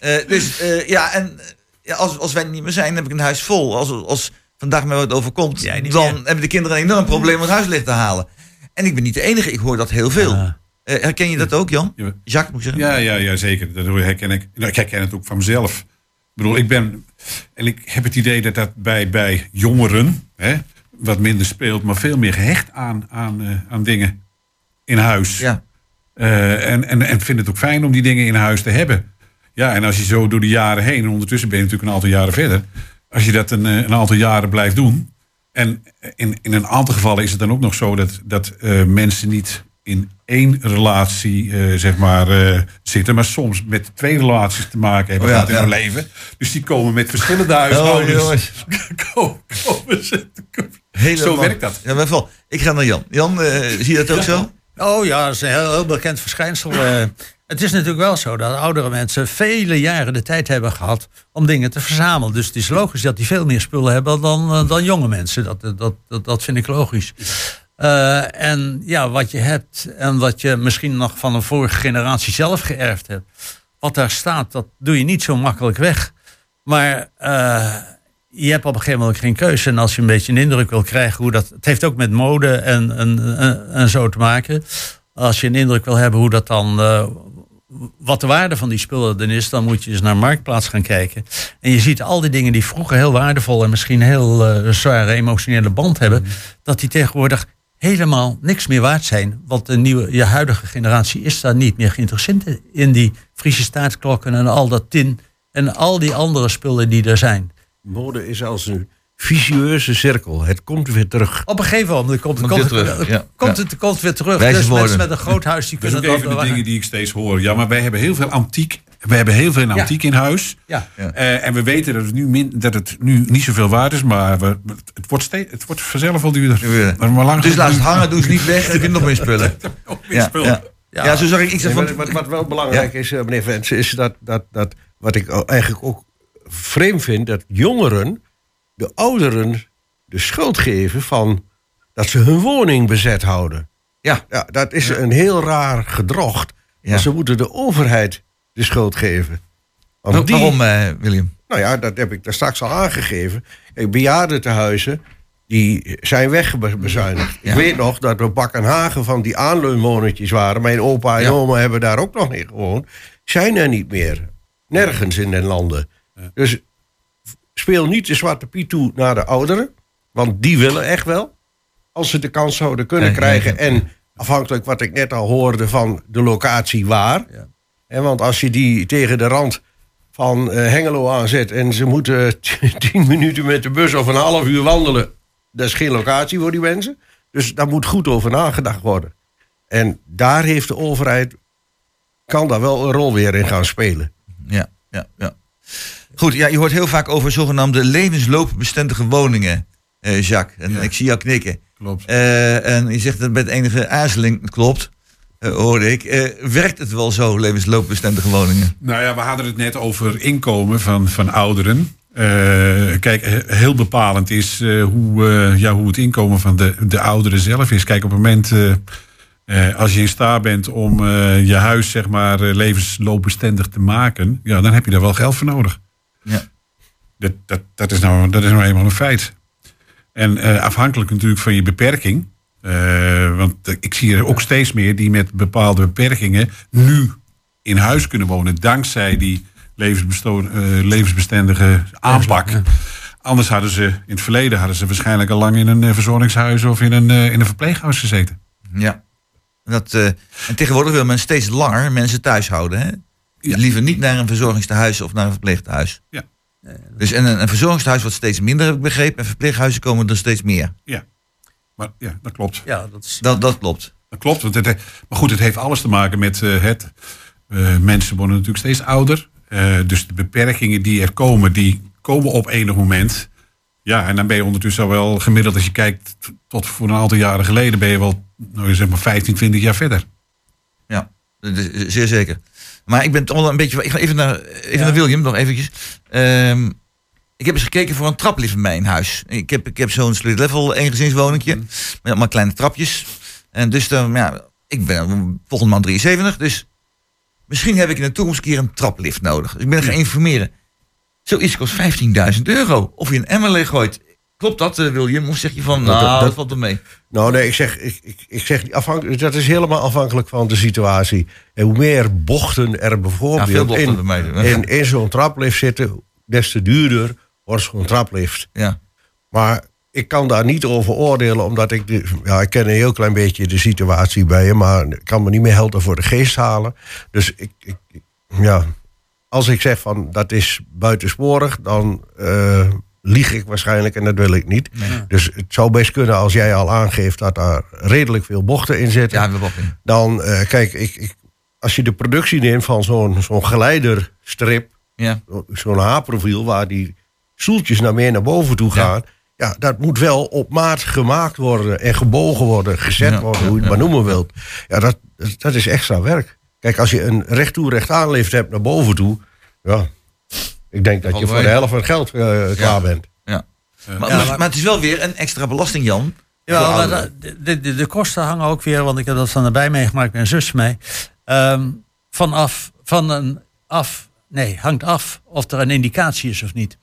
Eh, dus eh, ja, en eh, ja, als, als wij niet meer zijn, dan heb ik een huis vol. Als, als vandaag mij wat overkomt, dan meer. hebben de kinderen een enorm probleem om het huislicht te halen. En ik ben niet de enige, ik hoor dat heel veel. Ja. Eh, herken je dat ook, Jan? Ja. Jacques, moet ik zeggen? Ja, ja, ja zeker. Dat herken ik. Nou, ik herken het ook van mezelf. Ik bedoel, ik ben. En ik heb het idee dat dat bij, bij jongeren hè, wat minder speelt, maar veel meer gehecht aan, aan, eh, aan dingen in huis. Ja. Eh, en, en, en vind het ook fijn om die dingen in huis te hebben. Ja, en als je zo door de jaren heen, en ondertussen ben je natuurlijk een aantal jaren verder, als je dat een, eh, een aantal jaren blijft doen. En in, in een aantal gevallen is het dan ook nog zo dat, dat eh, mensen niet in één relatie eh, zeg maar, eh, zitten, maar soms met twee relaties te maken hebben Oh ja, gehad in ja. hun leven. Dus die komen met verschillende Oh, huishoudens. komen ze- Helemaal. Zo werkt dat. Ja, maar wel. Ik ga naar Jan. Jan, zie je dat ook zo? Oh ja, dat is een heel, heel bekend verschijnsel. Eh, het is natuurlijk wel zo dat oudere mensen vele jaren de tijd hebben gehad om dingen te verzamelen. Dus het is logisch dat die veel meer spullen hebben dan, eh, dan jonge mensen. Dat, dat, dat, dat vind ik logisch. Eh, en ja, wat je hebt en wat je misschien nog van een vorige generatie zelf geërfd hebt. Wat daar staat, dat doe je niet zo makkelijk weg. Maar eh, je hebt op een gegeven moment geen keuze. En als je een beetje een indruk wil krijgen hoe dat. Het heeft ook met mode en, en, en, en zo te maken. Als je een indruk wil hebben hoe dat dan. eh, wat de waarde van die spullen dan is, dan moet je eens naar Marktplaats gaan kijken. En je ziet al die dingen die vroeger heel waardevol en misschien heel eh, zware emotionele band hebben, dat die tegenwoordig helemaal niks meer waard zijn. Want de nieuwe, je huidige generatie is daar niet meer geïnteresseerd in die Friese staatsklokken en al dat tin en al die andere spullen die er zijn. Mode is als een vicieuze cirkel. Het komt weer terug. Op een gegeven moment komt, Komt komt, weer terug, het- ja. komt het komt weer terug. Wijze dus woorden. mensen met een groot huis die Dat is kunnen ook dat even de dingen die ik steeds hoor. Ja, maar wij hebben heel veel antiek. We hebben heel veel antiek in huis. Ja. Ja. Eh, en we weten dat het, nu min, dat het nu niet zoveel waard is, maar we, het, wordt steeds, het wordt vanzelf wel duurder. Maar, maar lang Dus laat het hangen, doe ze niet weg. Dan heb je nog meer spullen. Ook meer Ja, spul. ja. ja, zo zag ik iets Nee, van. wat, wel belangrijk is, eh, meneer Vens, is dat, dat, dat wat ik eigenlijk ook vreemd vind, dat jongeren de ouderen de schuld geven van dat ze hun woning bezet houden. Ja. Ja, dat is een heel raar gedrocht. Ja. Ze moeten de overheid de schuld geven. Want Wa- die- Waarom, eh, William? Nou ja, dat heb ik daar straks al aangegeven. Bejaardentehuizen, die zijn wegbezuinigd. Ja. Ik weet nog dat er Bakkenhagen van die aanleunwonetjes waren. Mijn opa en Ja. oma hebben daar ook nog in gewoond. Zijn er niet meer. Nergens in den landen. Dus speel niet de zwarte piet toe naar de ouderen. Want die willen echt wel. Als ze de kans zouden kunnen krijgen. En afhankelijk wat ik net al hoorde van de locatie waar. Ja. Hè, want als je die tegen de rand van eh, Hengelo aanzet... en ze moeten tien minuten met de bus of een half uur wandelen... dat is geen locatie voor die mensen. Dus daar moet goed over nagedacht worden. En daar heeft de overheid... kan daar wel een rol weer in gaan spelen. Ja, ja, ja. Goed, ja, je hoort heel vaak over zogenaamde levensloopbestendige woningen, eh, Jacques. En Ja. ik zie jou knikken. Klopt. Eh, en je zegt dat met enige aarzeling, klopt, eh, hoorde ik. Werkt het wel zo, levensloopbestendige woningen? Nou ja, we hadden het net over inkomen van, van ouderen. Kijk, he- heel bepalend is hoe, ja, hoe het inkomen van de, de ouderen zelf is. Kijk, op het moment als je in staat bent om je huis zeg maar levensloopbestendig te maken, ja, dan heb je daar wel geld voor nodig. Ja. Dat, dat, dat, is, nou, dat is nou eenmaal een feit. En eh, afhankelijk natuurlijk van je beperking. eh, want ik zie er ook steeds meer die met bepaalde beperkingen nu in huis kunnen wonen. Dankzij die levensbesto- eh, levensbestendige aanpak. Anders hadden ze in het verleden hadden ze waarschijnlijk al lang in een verzorgingshuis of in een, in een verpleeghuis gezeten. Ja. Dat, en tegenwoordig wil men steeds langer mensen thuis houden. Hè? Ja. Liever niet naar een verzorgingstehuis of naar een verpleeghuis. Ja. Dus en een, een verzorgingstehuis wordt steeds minder, heb ik begrepen. En verpleeghuizen komen er steeds meer. Maar ja, dat klopt. Ja, dat is. Dat, dat klopt. Dat klopt. Want het, he- maar goed, het heeft alles te maken met eh, het. eh, mensen worden natuurlijk steeds ouder. Eh, dus de beperkingen die er komen, die komen op enig moment. Ja, en dan ben je ondertussen al wel gemiddeld, als je kijkt tot voor een aantal jaren geleden, ben je wel nou, zeg maar 15, 20 jaar verder. Ja, zeer zeker. Maar ik ben toch wel een beetje... Ik ga even naar, even Ja. naar William, nog eventjes. Ehm, ik heb eens gekeken voor een traplift in mijn huis. Ik heb, ik heb zo'n split level eengezinswoningje. Met allemaal kleine trapjes. En dus dan, ja, ik ben volgende maand 73. Dus misschien heb ik in de toekomst een keer een traplift nodig. Dus ik ben gaan informeren. Zoiets kost 15.000 euro. Of je een emmer leeg gooit. Klopt dat, eh, William? Of zeg je van, Dat- nou, dat, dat- valt er mee. Nou, nee, ik zeg, ik, ik, ik zeg afhankelijk, dat is helemaal afhankelijk van de situatie. En hoe meer bochten er bijvoorbeeld in, bij mij. in, in zo'n traplift zitten, des te duurder wordt zo'n traplift. Ja. Maar ik kan daar niet over oordelen, omdat ik... De, ja, ik ken een heel klein beetje de situatie bij je... maar ik kan me niet meer helder voor de geest halen. Dus ik, ik, ik- ja, als ik zeg van dat is buitensporig... dan eh, lieg ik waarschijnlijk en dat wil ik niet. Dus het zou best kunnen als jij al aangeeft... dat daar redelijk veel bochten in zitten. Ja, wachten. Dan, eh, kijk, ik, ik, als je de productie neemt van zo'n zo'n geleiderstrip Ja. zo'n H-profiel waar die stoeltjes naar meer naar boven toe gaan. Ja. dat moet wel op maat gemaakt worden en gebogen worden, gezet Ja, worden, hoe je het maar noemen wilt. Ja, dat, dat- dat is extra werk. Kijk, als je een recht toe, recht aan lift hebt naar boven toe, ja, ik denk dat je voor de helft van het geld eh, klaar bent. Ja. Maar, Ja, maar, maar- maar het is wel weer een extra belasting, Jan. Ja, maar de, de, de, kosten hangen ook weer, want ik heb dat van nabij meegemaakt, mijn zus mee. Ehm, vanaf, van een, af nee, hangt af of er een indicatie is of niet.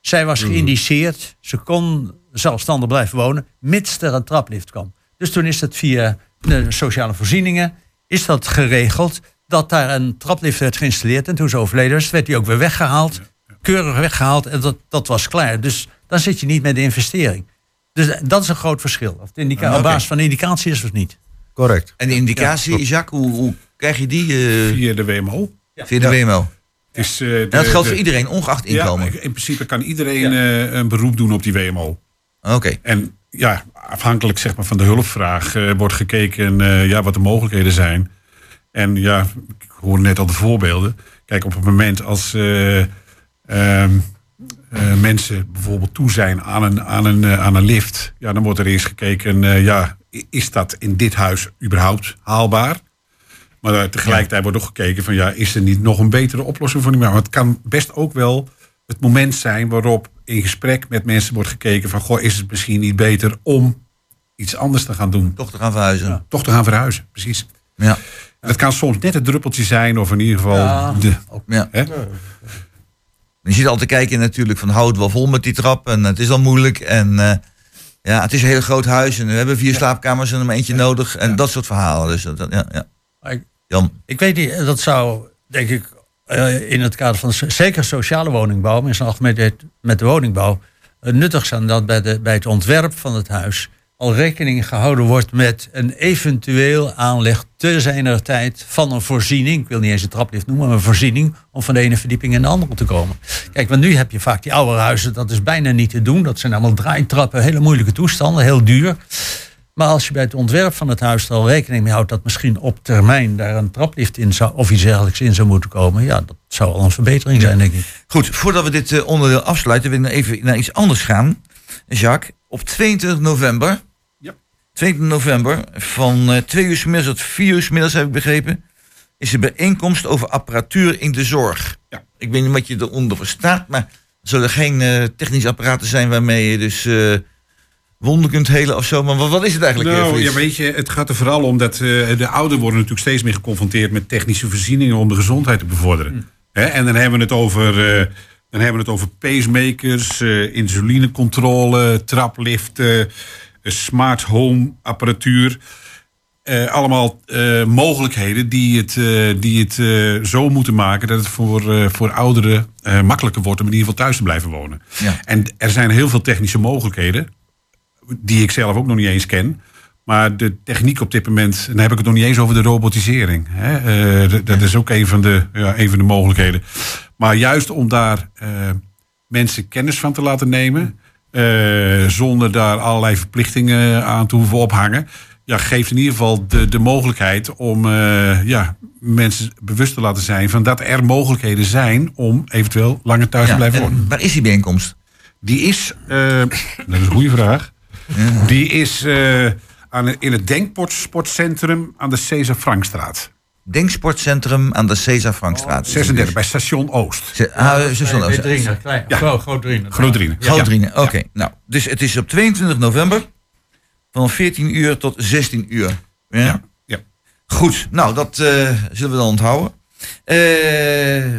Zij was geïndiceerd, ze kon zelfstandig blijven wonen, mits er een traplift kwam. Dus toen is dat via de sociale voorzieningen, is dat geregeld dat daar een traplift werd geïnstalleerd. En toen ze overleden was, werd die ook weer weggehaald, keurig weggehaald en dat, dat was klaar. Dus dan zit je niet met de investering. Dus dat is een groot verschil. Of het indica- Ah, op basis van de indicatie is of niet. Correct. En de indicatie, Jacques, hoe, hoe krijg je die? eh, Via de WMO. via de WMO. Is, eh, de- En dat geldt de- voor iedereen, ongeacht inkomen. Ja, in principe kan iedereen eh, een beroep doen op die WMO. Oké. En ja, afhankelijk zeg maar, van de hulpvraag eh, wordt gekeken eh, ja, wat de mogelijkheden zijn. En ja, ik hoorde net al de voorbeelden. Kijk, op het moment als eh, ehm, eh, mensen bijvoorbeeld toe zijn aan een, aan, een, eh, aan een lift, ja, dan wordt er eerst gekeken, ja, is dat in dit huis überhaupt haalbaar? Maar tegelijkertijd wordt ook gekeken van ja, is er niet nog een betere oplossing voor die Maar het kan best ook wel het moment zijn waarop in gesprek met mensen wordt gekeken van goh, is het misschien niet beter om iets anders te gaan doen? Toch te gaan verhuizen. Toch te gaan verhuizen, precies. Ja. Dat kan soms net het druppeltje zijn, of in ieder geval Ja. de. Ja. Hè? Je zit altijd te kijken natuurlijk van houdt wel vol met die trap en het is al moeilijk en eh, ja, het is een heel groot huis en we hebben vier slaapkamers en er maar eentje nodig en dat soort verhalen. Dus dat, ja, ja. Ik- Jan, Ik weet niet, dat zou denk ik eh, in het kader van zeker sociale woningbouw, maar in zijn algemeenheid met de woningbouw, eh, nuttig zijn dat bij, de, bij het ontwerp van het huis al rekening gehouden wordt met een eventueel aanleg te zijner tijd van een voorziening. Ik wil niet eens een traplift noemen, maar een voorziening om van de ene verdieping in de andere te komen. Kijk, want nu heb je vaak die oude huizen, dat is bijna niet te doen. Dat zijn allemaal draaitrappen, hele moeilijke toestanden, heel duur. Maar als je bij het ontwerp van het huis er al rekening mee houdt dat misschien op termijn daar een traplift in zou of iets dergelijks in zou moeten komen, ja, dat zou al een verbetering zijn, denk ik. goed, voordat we dit eh, onderdeel afsluiten, wil ik even naar iets anders gaan. Jacques, op 22 november, Ja. 22 november, van eh 2 uur 's middags tot 4 uur 's middags heb ik begrepen, is een bijeenkomst over apparatuur in de zorg. Ja. Ik weet niet wat je eronder verstaat, maar er zullen geen eh, technische apparaten zijn waarmee je dus eh wonden kunt helen of zo. Maar wat, wat is het eigenlijk? eh, Nou, ja, weet je, het gaat er vooral om dat eh, de ouderen worden natuurlijk steeds meer geconfronteerd met technische voorzieningen om de gezondheid te bevorderen. Hè, en dan hebben we het over, eh, dan hebben we het over pacemakers, eh, insulinecontrole, trapliften, eh, smart home apparatuur. Eh, allemaal mogelijkheden die het, die het zo moeten maken dat het voor, voor ouderen makkelijker wordt om in ieder geval thuis te blijven wonen. Ja. En er zijn heel veel technische mogelijkheden die ik zelf ook nog niet eens ken. Maar de techniek op dit moment, en dan heb ik het nog niet eens over de robotisering. Hè? Eh, dat is ook een van, de, ja, een van de mogelijkheden. Maar juist om daar eh, mensen kennis van te laten nemen, eh, zonder daar allerlei verplichtingen aan te hoeven ophangen, ja, geeft in ieder geval de, de mogelijkheid om ja, mensen bewust te laten zijn van dat er mogelijkheden zijn om eventueel langer thuis te blijven en wonen. waar is die bijeenkomst? Die is, dat is een goede vraag. Die is aan, in het Denksportcentrum aan de Cesar Frankstraat. Denksportcentrum aan de Cesar Frankstraat. 36, bij station Oost. Ze- ah, klein. Ja. Groot, groot oké. Nou, dus het is op 22 november van 14 uur tot 16 uur. Ja? Ja, ja. Goed, nou, dat eh, zullen we dan onthouden. Eh,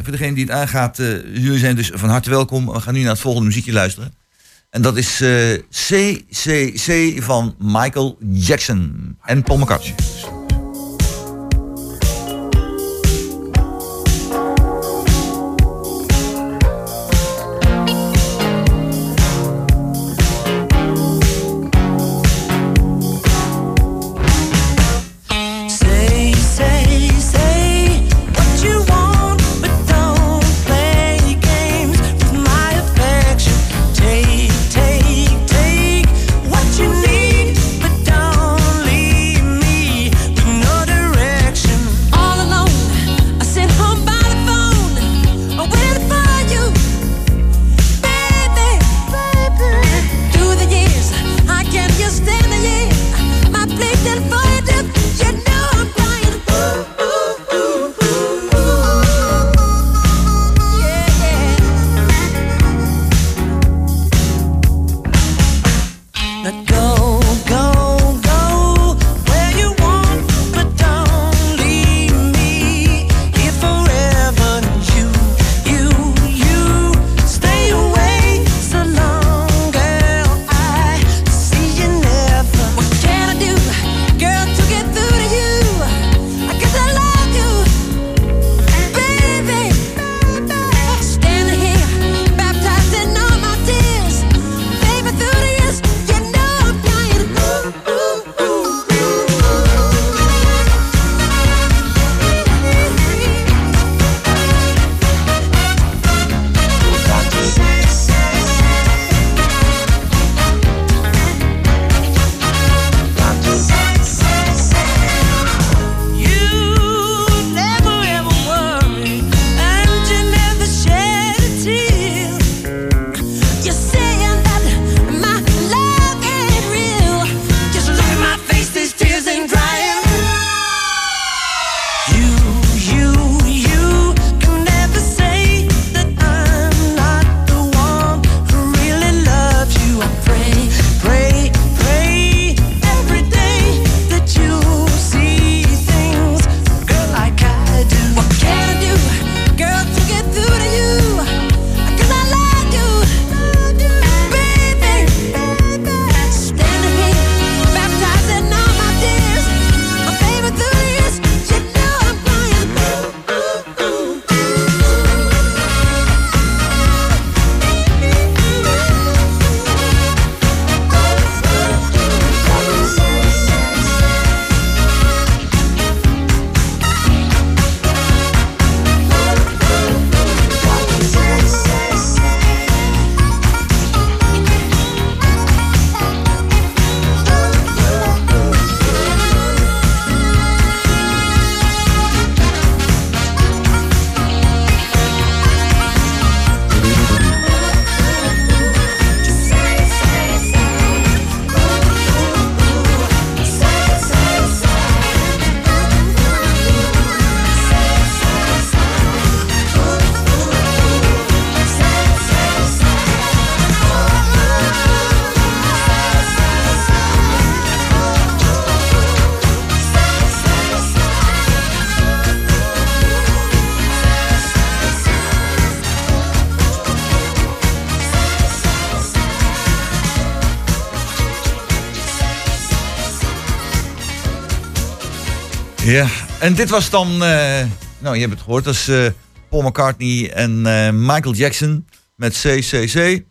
voor degene die het aangaat, eh, jullie zijn dus van harte welkom. We gaan nu naar het volgende muziekje luisteren. En dat is eh, CCC van Michael Jackson en Paul McCartney. En dit was dan, eh, nou je hebt het gehoord, dat is eh, Paul McCartney en eh, Michael Jackson met CCC.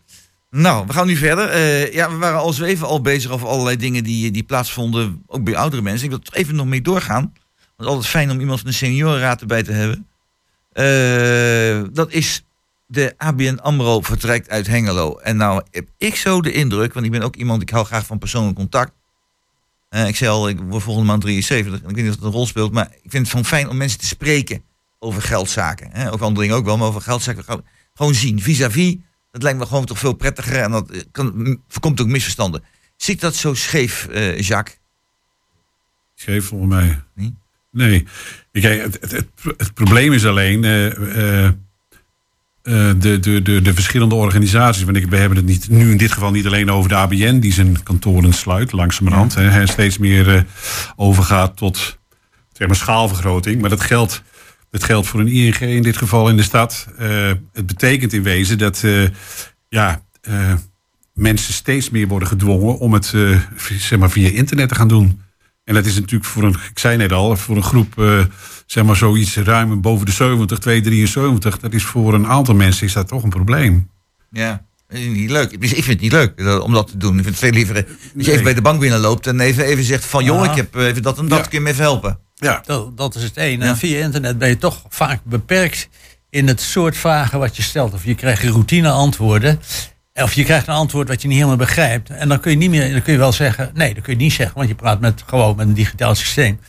Nou, we gaan nu verder. Ja, we waren al zo even al bezig over allerlei dingen die, die plaatsvonden, ook bij oudere mensen. Ik wil er even nog mee doorgaan. Het is altijd fijn om iemand van de seniorenraad erbij te hebben. Dat is de ABN AMRO vertrekt uit Hengelo. En nou heb ik zo de indruk, want ik ben ook iemand, ik hou graag van persoonlijk contact. Eh, ik zei al, ik word volgende maand 73. En ik weet niet of dat een rol speelt. Maar ik vind het van fijn om mensen te spreken over geldzaken. Hè? Ook andere dingen ook wel, maar over geldzaken. Gewoon- zien, vis-à-vis. Dat lijkt me gewoon toch veel prettiger. En dat eh, kan, voorkomt ook misverstanden. Zit dat zo scheef, eh, Jacques? Scheef volgens mij. Nee? Nee. Kijk, het, het, het, het probleem is alleen de, de, de, de verschillende organisaties. Want ik, we hebben het niet, nu in dit geval niet alleen over de ABN die zijn kantoren sluit langzamerhand. hè, en steeds meer eh, overgaat tot zeg maar, schaalvergroting. Maar dat geldt, dat geldt voor een ING in dit geval in de stad. Eh, het betekent in wezen dat eh, ja, eh, mensen steeds meer worden gedwongen om het eh, zeg maar, via internet te gaan doen. En dat is natuurlijk voor een, ik zei net al, voor een groep, eh, zeg maar zoiets ruim boven de 70, 273, dat is voor een aantal mensen is dat toch een probleem. Ja, niet leuk. Ik vind het niet leuk om dat te doen. Ik vind het veel liever dat je Nee. even bij de bank binnenloopt en even, even zegt van... joh, ik heb eh, even dat en dat, Ja. kun je me even helpen? Ja, Dat, dat is het één. Ja. En via internet ben je toch vaak beperkt in het soort vragen wat je stelt. Of je krijgt routine antwoorden. Of je krijgt een antwoord wat je niet helemaal begrijpt. En dan kun je niet meer, dan kun je wel zeggen. Nee, dat kun je niet zeggen, want je praat met, gewoon met een digitaal systeem.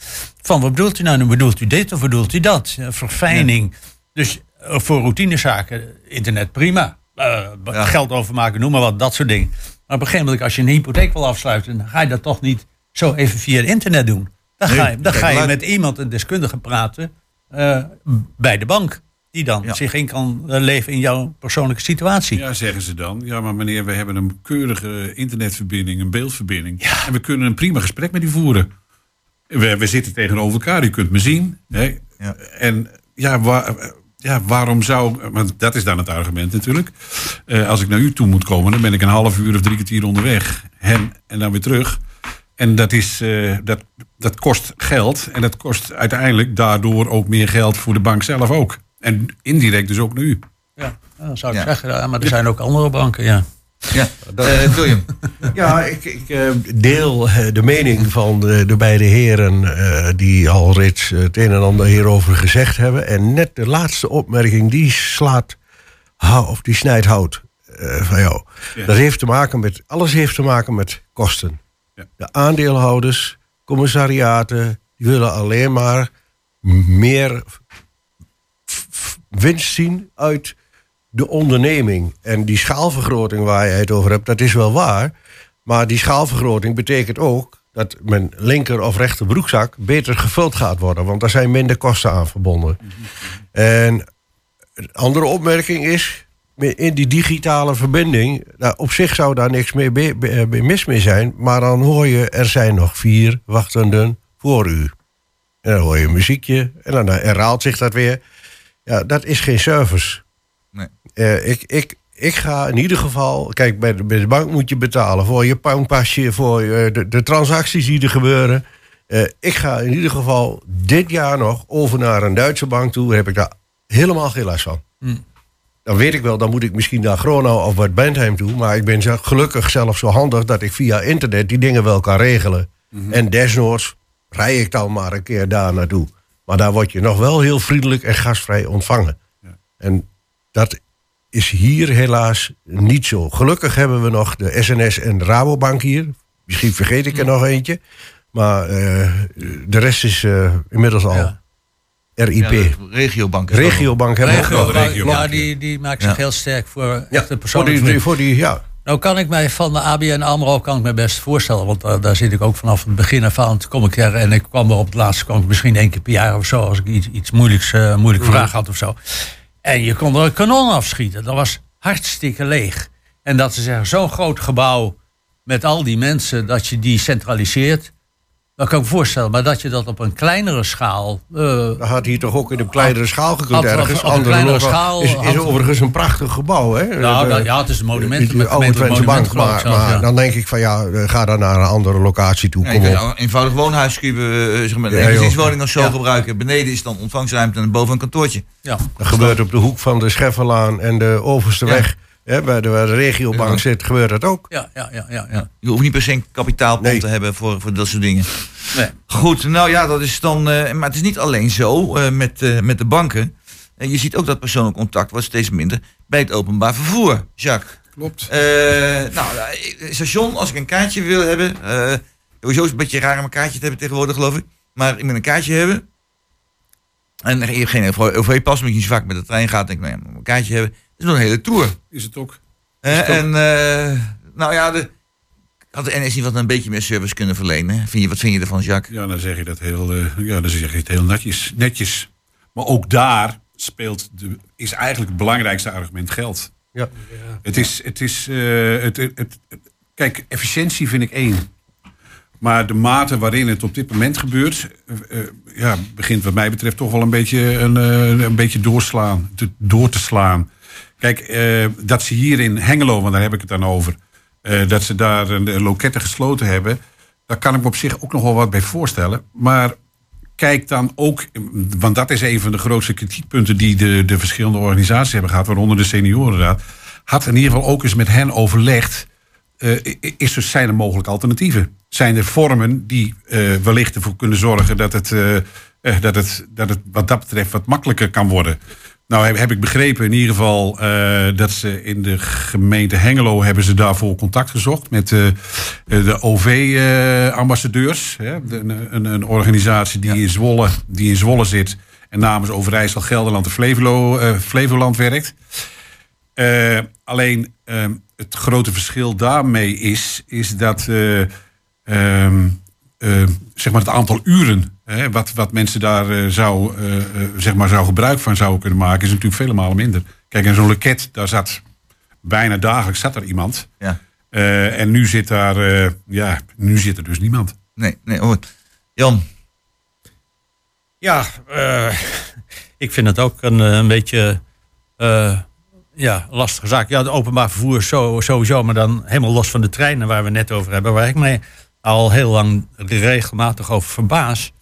Van wat bedoelt u nou? Dan bedoelt u dit of bedoelt u dat? Eh, Verfijning. Dus eh, voor routinezaken, internet prima. Eh, Ja. Geld overmaken, noem maar wat, dat soort dingen. Maar op een gegeven moment, als je een hypotheek wil afsluiten, dan ga je dat toch niet zo even via het internet doen. Dan ga je, dan ga je met iemand, een deskundige, praten bij de bank. Die dan Ja. zich in kan leven in jouw persoonlijke situatie. ja, zeggen ze dan. Ja, maar meneer, we hebben een keurige internetverbinding, een beeldverbinding. En we kunnen een prima gesprek met u voeren. We, we zitten tegenover elkaar, u kunt me zien. Hè? Ja. En ja, waar, ja, waarom zou... Want dat is dan het argument natuurlijk. Eh, als ik naar u toe moet komen, dan ben ik een half uur of drie kwartier onderweg. En, en dan weer terug. En dat, is, eh, dat, dat kost geld. En dat kost uiteindelijk daardoor ook meer geld voor de bank zelf ook. En indirect dus ook naar u. Ja, dan zou ik Ja. zeggen, ja, maar er zijn ook andere banken, ja. Ja, Eh, William. Ja, ik, ik eh, deel eh, de mening van de, de beide heren eh, die al reeds het een en ander hierover gezegd hebben. En net de laatste opmerking, die slaat of die snijdt hout eh, van jou. Ja. Dat heeft te maken met, alles heeft te maken met kosten. Ja. De aandeelhouders, commissariaten, die willen alleen maar meer winst zien uit de onderneming. En die schaalvergroting waar je het over hebt, dat is wel waar. Maar die schaalvergroting betekent ook dat mijn linker of rechter broekzak beter gevuld gaat worden. Want daar zijn minder kosten aan verbonden. En een andere opmerking is, in die digitale verbinding, nou, op zich zou daar niks mee, be- be- be- mis mee zijn. Maar dan hoor je, er zijn nog vier wachtenden voor u. En dan hoor je een muziekje en dan herhaalt zich dat weer. Ja, dat is geen service. Nee. Eh, ik, ik, ik ga in ieder geval... Kijk, bij de, bij de bank moet je betalen voor je bankpasje... voor eh, de, de transacties die er gebeuren. Eh, ik ga in ieder geval dit jaar nog over naar een Duitse bank toe. Heb ik daar helemaal geen last van. Dan weet ik wel, dan moet ik misschien naar Gronau of Bad Bentheim toe. Maar ik ben zo- gelukkig zelf zo handig dat ik via internet die dingen wel kan regelen. En desnoods rij ik dan maar een keer daar naartoe. Maar daar word je nog wel heel vriendelijk en gastvrij ontvangen. En dat is hier helaas niet zo. Gelukkig hebben we nog de SNS en de Rabobank hier. Misschien vergeet ik er nog eentje. Maar eh, de rest is eh, inmiddels al Ja. Ja, RIP. de regiobank. Regiobank hebben we ook Regio, nog. de regio. ja, die, die maakt zich Ja. heel sterk voor Ja, echte voor persoonlijke die, voor die, ja. Nou kan ik mij van de ABN AMRO kan ik me best voorstellen. Want daar, daar zit ik ook vanaf het begin af aan. Toen kom ik er en ik kwam er op het laatste kwam ik misschien één keer per jaar of zo. Als ik iets, iets moeilijks, eh moeilijk vraag had of zo. En je kon er een kanon afschieten. Dat was hartstikke leeg. En dat ze zeggen, zo'n groot gebouw met al die mensen, dat je die centraliseert. Dat kan ik me voorstellen. Maar dat je dat op een kleinere schaal... eh, Dat had hier toch ook in een kleinere schaal gekund Had- ergens. op een Andere kleinere loca- schaal is, overigens een prachtig gebouw, hè? Nou, Dat, dat- eh, ja, het is een monument. met oude Twentse bank. monument, Maar, maar ja. dan denk ik van ja, ga dan naar een andere locatie toe. Ja, Kom op. een eenvoudig woonhuis kun je, eh, zeg maar, een Ja, joh. gezinswoning of zo Ja. gebruiken. Beneden is dan ontvangstruimte en boven een kantoortje. Ja. Dat gebeurt op de hoek van de Scheffelaan en de Overste Ja. weg. Hè, bij de, waar de regiobank Ja. zit, gebeurt dat ook. Ja, ja, ja, ja, ja. Je hoeft niet per se een kapitaalpand Nee. te hebben voor, voor dat soort dingen. Nee. Goed, nou ja, dat is dan. eh, maar het is niet alleen zo eh, met, eh, met de banken. Eh, je ziet ook dat persoonlijk contact wordt steeds minder bij het openbaar vervoer, Jacques. Klopt. Eh, nou, station, als ik een kaartje wil hebben. eh sowieso is het een beetje raar om een kaartje te hebben tegenwoordig, geloof ik. Maar ik moet een kaartje hebben. En je hebt geen OV-pas, omdat je vaak met de trein gaat. Denk ik, nou ja, ik moet een kaartje hebben. Is nog een hele tour. Is het ook. En eh, nou ja, de, had de NS niet wat een beetje meer service kunnen verlenen? Vind je, wat vind je ervan, Jacques? Ja, dan zeg je dat heel, eh, ja, dan zeg je het heel netjes, netjes. Maar ook daar speelt de, is eigenlijk het belangrijkste argument geld. Ja. Het is, het is eh, het, het, het- kijk, efficiëntie vind ik één. Maar de mate waarin het op dit moment gebeurt, ja, begint wat mij betreft toch wel een beetje, een, eh, een beetje doorslaan, te, door te slaan. Kijk, eh, dat ze hier in Hengelo, want daar heb ik het dan over, eh, dat ze daar een loketten gesloten hebben, daar kan ik me op zich ook nog wel wat bij voorstellen. Maar kijk dan ook, want dat is een van de grootste kritiekpunten die de, de verschillende organisaties hebben gehad, waaronder de seniorenraad, had in ieder geval ook eens met hen overlegd. eh, is er, zijn er mogelijk alternatieven? Zijn er vormen die wellicht ervoor kunnen zorgen dat het, dat, het, dat het wat dat betreft wat makkelijker kan worden? Nou heb, heb ik begrepen in ieder geval eh, dat ze in de gemeente Hengelo hebben ze daarvoor contact gezocht met eh, eh, de OV-ambassadeurs. een, een, een organisatie die, in Zwolle, die in Zwolle zit en namens Overijssel, Gelderland en eh, Flevoland werkt. Eh, alleen ehm, het grote verschil daarmee is, is dat eh, ehm, eh, zeg maar het aantal uren hè, wat, wat mensen daar eh, zou, eh, eh, zeg maar zou gebruik van zouden kunnen maken, is natuurlijk vele malen minder. Kijk, in zo'n loket, daar zat bijna dagelijks zat er iemand. Ja. Eh, en nu zit daar, eh, ja, nu zit er dus niemand. Nee, nee, hoor. Jan, Ja, eh, ik vind het ook een, een beetje eh, ja, lastige zaak. Ja, het openbaar vervoer zo, sowieso, maar dan helemaal los van de treinen waar we net over hebben. Waar ik me al heel lang regelmatig over verbaas,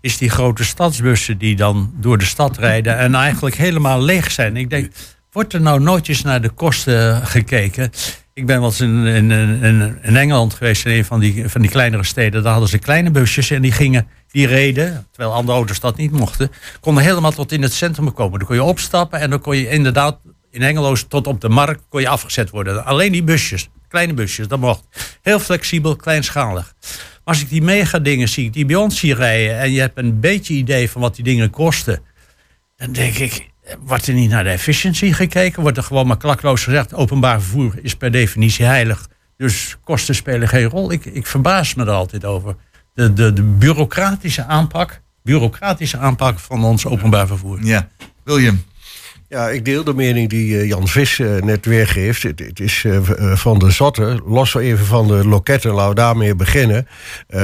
is die grote stadsbussen die dan door de stad rijden en eigenlijk helemaal leeg zijn. Ik denk, wordt er nou nooit eens naar de kosten gekeken? Ik ben wel eens in, in, in, in Engeland geweest, in een van die, van die kleinere steden. Daar hadden ze kleine busjes en die gingen, die reden, terwijl andere auto's dat niet mochten, konden helemaal tot in het centrum komen. Dan kon je opstappen en dan kon je inderdaad in Engeloos tot op de markt kon je afgezet worden. Alleen die busjes, kleine busjes, dat mocht. Heel flexibel, kleinschalig. Maar als ik die mega dingen zie, die bij ons hier rijden en je hebt een beetje idee van wat die dingen kosten, dan denk ik, wordt er niet naar de efficiëntie gekeken? Wordt er gewoon maar klakloos gezegd, openbaar vervoer is per definitie heilig. Dus kosten spelen geen rol. Ik, ik verbaas me er altijd over. De, de, de bureaucratische aanpak, bureaucratische aanpak van ons openbaar vervoer. ja. William. Ja, ik deel de mening die eh, Jan Vis eh, net weergeeft. Het, is eh, van de zotte. Los even van de loketten, laten we daarmee beginnen.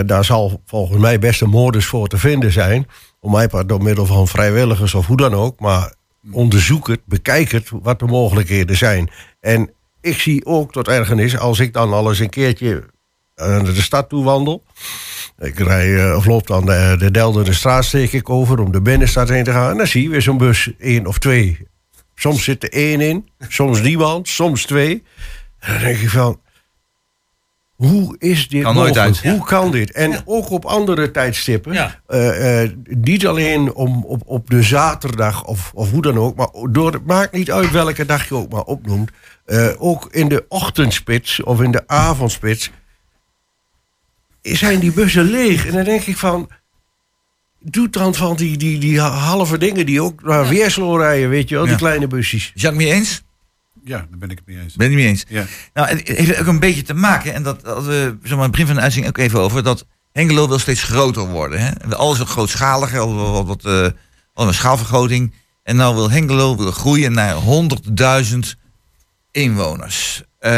Daar zal volgens mij best een modus voor te vinden zijn. Om mij door middel van vrijwilligers of hoe dan ook. Maar onderzoek het, bekijk het, wat de mogelijkheden zijn. En ik zie ook tot ergernis, als ik dan al eens een keertje naar de stad toe wandel. Ik rij of loop dan de, de Delder straat steek ik over om de binnenstad heen te gaan. En dan zie je weer zo'n bus, één of twee. Soms zit er één in, soms niemand, soms twee. En dan denk je van, hoe is dit Kan nooit mogelijk? uit. Hoe kan dit? En ook op andere tijdstippen. Ja. Eh, eh, niet alleen om, op, op de zaterdag of, of hoe dan ook. Maar door, het maakt niet uit welke dag je ook maar opnoemt. Eh, ook in de ochtendspits of in de avondspits zijn die bussen leeg. En dan denk ik van... Doe dan van die, die, die halve dingen die ook naar Weerslo rijden, weet je wel, die Ja. kleine busjes. Jacques, mee eens? Ja, daar ben ik het mee eens. Ben je het mee eens? Ja. Nou, het heeft ook een beetje te maken, en dat hadden we zeg maar, aan het begin van de uitzending ook even over, dat Hengelo wil steeds groter worden. Hè? Alles wat grootschaliger, al wat, wat, eh, al een schaalvergroting. En nou wil Hengelo wil groeien naar 100.000 inwoners. Eh,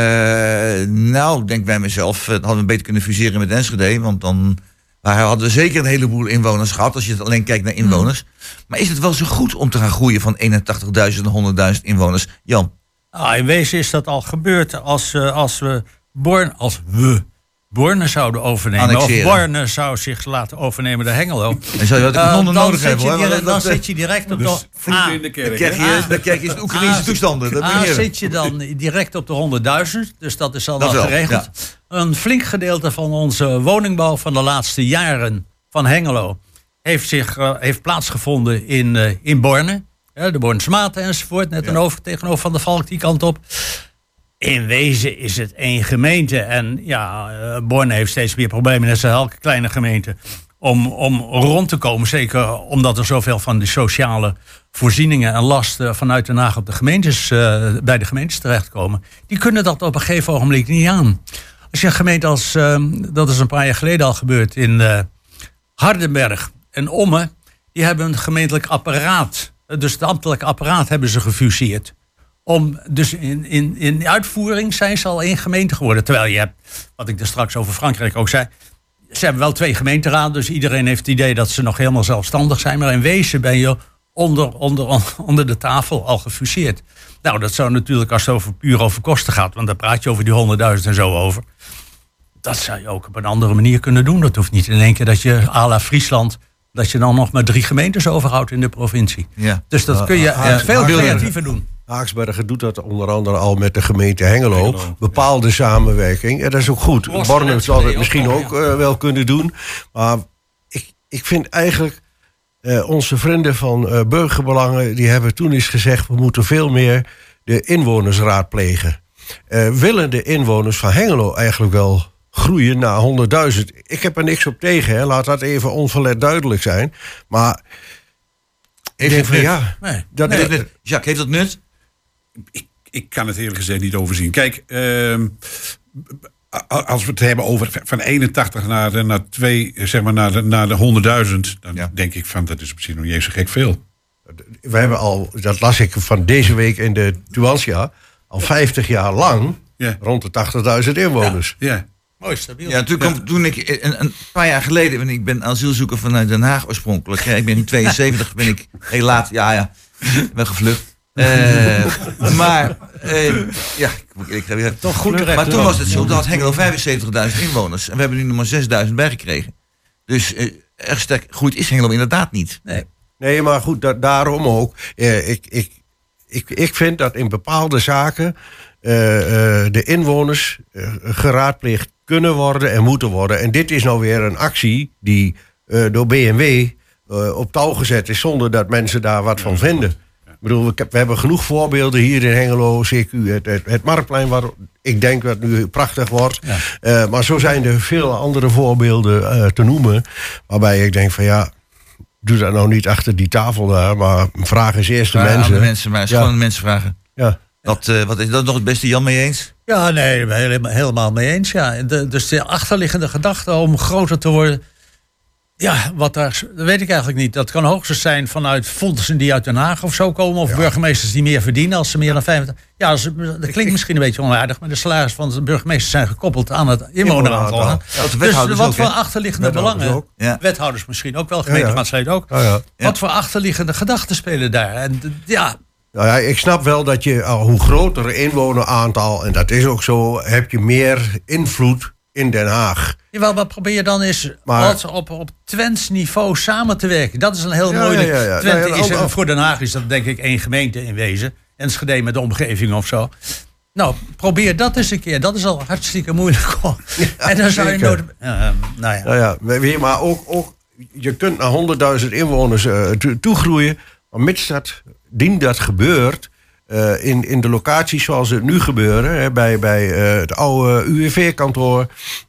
nou, ik denk bij mezelf, eh, dat hadden we beter kunnen fuseren met Enschede, want dan Waar hadden we zeker een heleboel inwoners gehad, als je het alleen kijkt naar inwoners. Maar is het wel zo goed om te gaan groeien van 81.000 naar 100.000 inwoners? Jan, Nou, in wezen is dat al gebeurd als, eh, als we Born, als we Borne zouden overnemen. Annexeren. Of Borne zou zich laten overnemen door Hengelo. dan zou je wat Eh, dan nodig zit hebben hoor. direct- dan zit je direct op de... Dus Ah, in de Dan kerk. krijg hè? je, dan krijg je Oekraïnse Ah, toestanden. Dat A, moet je hebben. zit je dan direct op de 100.000, dus dat is al Dat wel geregeld. Een flink gedeelte van onze woningbouw van de laatste jaren van Hengelo heeft, zich, eh, heeft plaatsgevonden in, eh, in Borne. Ja, de Bornse Maten enzovoort, net een over, tegenover Van de Valk die kant op. In wezen is het één gemeente. En ja, eh, Borne heeft steeds meer problemen, net zoals elke kleine gemeente. Om, om rond te komen. Zeker omdat er zoveel van de sociale voorzieningen en lasten vanuit Den Haag op de gemeentes, eh, bij de gemeentes terechtkomen. Die kunnen dat op een gegeven ogenblik niet aan. Als je een gemeente als, eh, dat is een paar jaar geleden al gebeurd in Hardenberg en Ommen, die hebben een gemeentelijk apparaat. Dus het ambtelijk apparaat hebben ze gefuseerd. Om, dus in, in, in uitvoering zijn ze al één gemeente geworden. Terwijl je hebt, wat ik er straks over Frankrijk ook zei. Ze hebben wel twee gemeenteraden, dus iedereen heeft het idee dat ze nog helemaal zelfstandig zijn. Maar in wezen ben je onder, onder, onder de tafel al gefuseerd. Nou, dat zou natuurlijk als het over, puur over kosten gaat, want daar praat je over die honderdduizend en zo over. Dat zou je ook op een andere manier kunnen doen. Dat hoeft niet in één keer dat je à la Friesland, dat je dan nog maar drie gemeentes overhoudt in de provincie. Ja. Dus dat kun je Ja, eh, veel creatiever doen. Haaksbergen doet dat onder andere al met de gemeente Hengelo. Hengelo, bepaalde samenwerking. En dat is ook goed. Borne zal het misschien ook eh, wel kunnen doen. Maar ik, ik vind eigenlijk... eh, onze vrienden van eh, Burgerbelangen... die hebben toen eens gezegd... we moeten veel meer de inwoners raadplegen. Willen de inwoners van Hengelo eigenlijk wel groeien naar 100.000? Ik heb er niks op tegen. Hè. Laat dat even onverlet duidelijk zijn. Maar ik denk het van nut? ja... Nee. Dat, het- Jacques, heeft dat nut? Ik, ik kan het eerlijk gezegd niet overzien. Kijk, ehm, als we het hebben over van 81 naar, de- naar, twee, zeg maar naar, de, naar de 100.000, dan Ja. denk ik van dat is misschien nog niet eens zo gek veel. we hebben al, dat las ik van deze week in de Tuantia, al 50 jaar lang Ja. rond de 80.000 inwoners. Ja. Mooi stabiel. Ja, toen, kwam, toen ik een, een paar jaar geleden, want ik ben asielzoeker vanuit Den Haag oorspronkelijk. hè. Ik ben in 72, ben ik heel laat, ja, ja, ben gevlucht. Eh, maar, eh, ja, ik zeggen. Toch goed. Maar toen was het zo, dat had Hengelo 75.000 inwoners. En we hebben nu nog maar 6.000 bijgekregen. Dus eh, erg sterk groeit is Hengelo inderdaad niet. Nee. Nee, maar goed, da- daarom ook. Eh, ik, ik, ik, ik vind dat in bepaalde zaken de inwoners geraadpleegd kunnen worden en moeten worden. En dit is nou weer een actie die door BMW op touw gezet is zonder dat mensen daar wat van vinden. Ik bedoel, we, we hebben genoeg voorbeelden hier in Hengelo, CQ, het, het, het Marktplein, waar ik denk dat nu prachtig wordt. Eh, maar zo zijn er veel andere voorbeelden eh, te noemen, waarbij ik denk van ja, doe dat nou niet achter die tafel daar, maar vraag eens eerst de mensen. de mensen, maar Ja. gewoon mensen vragen. Ja. Dat, eh, wat is dat nog het beste Jan mee eens? Ja, nee, helemaal mee eens. Ja. De, dus de achterliggende gedachte om groter te worden. Ja, wat daar, dat weet ik eigenlijk niet. Dat kan hoogstens zijn vanuit fondsen die uit Den Haag of zo komen. Of burgemeesters die meer verdienen als ze meer dan 50. Ja, dat, klinkt misschien een beetje onaardig. Maar de salaris van de burgemeesters zijn gekoppeld aan het inwoneraantal. Ja, Dus wat ook, voor achterliggende belangen. Ja. Wethouders misschien ook wel, gemeenteraadsleden ook. Wat voor achterliggende gedachten spelen daar? En ja, Nou ja, ik snap wel dat je, al hoe groter inwoneraantal, en dat is ook zo, heb je meer invloed in Den Haag. Jawel, wat probeer je dan is Maar- op, op Twents niveau samen te werken. Dat is een heel Ja, moeilijk. ja, ja, ja. Twente Nou is, ook- voor Den Haag is dat denk ik één gemeente in wezen. Enschede met de omgeving of zo. Nou, probeer dat eens een keer. Dat is al hartstikke moeilijk. en dan zou je. Eh, nou ja. Nou ja, maar ook, ook je kunt naar 100.000 inwoners toe- toegroeien, maar mits dat, dien dat gebeurt, eh, in, in de locaties zoals het nu gebeuren, hè, bij, bij eh, het oude UWV-kantoor,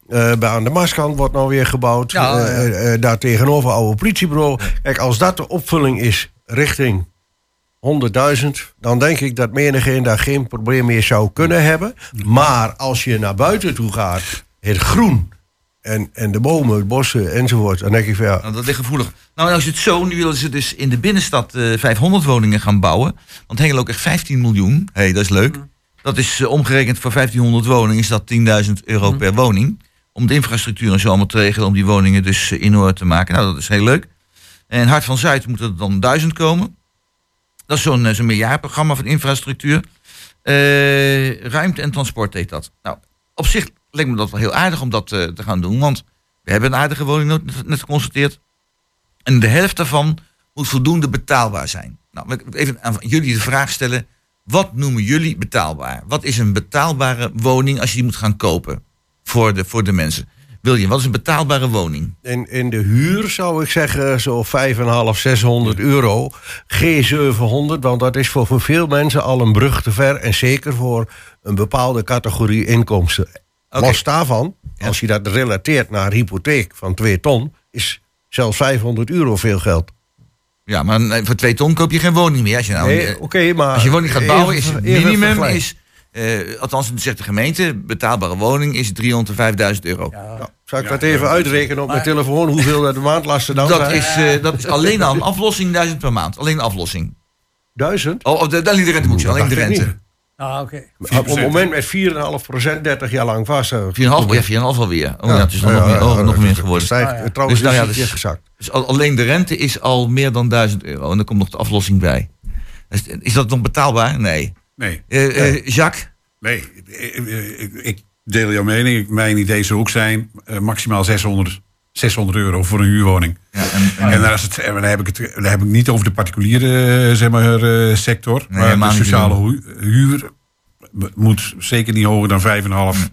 eh, bij aan de Maskant wordt nou weer gebouwd, Ja, daar tegenover oude politiebureau. Kijk, als dat de opvulling is richting 100.000, dan denk ik dat menigeen daar geen probleem meer zou kunnen hebben. Maar als je naar buiten toe gaat, het groen en, en de bomen, het bossen enzovoort, dan denk ik van ja, Nou, dat ligt gevoelig. Nou, als je het zo, nu willen ze dus in de binnenstad eh 500 woningen gaan bouwen. Want Hengelo ook echt 15 miljoen. Hé, hey, dat is leuk. Dat is eh, omgerekend voor 1500 woningen is dat 10.000 euro per woning. Om de infrastructuur en zo allemaal te regelen. Om die woningen dus eh, in orde te maken. Nou, dat is heel leuk. En Hart van Zuid moet er dan duizend komen. Dat is zo'n eh, zo'n meerjaarprogramma van infrastructuur. Eh, ruimte en transport heet dat. Nou, op zich lijkt me dat wel heel aardig om dat eh, te gaan doen. Want we hebben een aardige woning net, geconstateerd. En de helft daarvan moet voldoende betaalbaar zijn. Nou, ik even aan jullie de vraag stellen. Wat noemen jullie betaalbaar? Wat is een betaalbare woning als je die moet gaan kopen voor de, voor de mensen? William, wat is een betaalbare woning? In, in de huur zou ik zeggen zo 5,5, 600 euro. G700, want dat is voor veel mensen al een brug te ver. En zeker voor een bepaalde categorie inkomsten. Oké. Los daarvan, als je dat relateert naar een hypotheek van 2 ton... is zelfs 500 euro veel geld. Ja, maar voor twee ton koop je geen woning meer. Als je, nou, Nee, eh, oké, maar als je woning gaat even- bouwen, is het minimum, is, eh, althans zegt de gemeente, betaalbare woning is 305.000 euro. Zal ik dat even uitrekenen op mijn telefoon? Hoeveel dat de maandlasten dan Dat zijn? is, eh, dat is alleen al een aflossing 1000 per maand. Alleen de aflossing. Duizend? Oh, oh, de, de, de rente moet je, alleen de rente. Ah, oké. Op het moment met 4,5 procent 30 jaar lang vast. eh, 4,5, ja, 4,5 alweer. Oh ja, het is ja, nog, meer, ja, oh, ja, nog meer geworden. stijgt. Ah, ja. Trouwens, Dus nou ja, is het dus- gezakt. Dus al- alleen de rente is al meer dan 1000 euro. En dan komt nog de aflossing bij. Is, is dat nog betaalbaar? Nee. Nee, Eh, eh, Jacques? nee. Ik, ik, ik deel jouw mening. Ik- Mijn idee zou ook zijn eh, maximaal 600, 600 euro voor een huurwoning. Ja, en, En dan, is het, en dan, heb ik het, dan heb ik niet over de particuliere eh, zeg maar, eh, sector. Nee, maar de sociale hu- huur moet zeker niet hoger dan 5,5,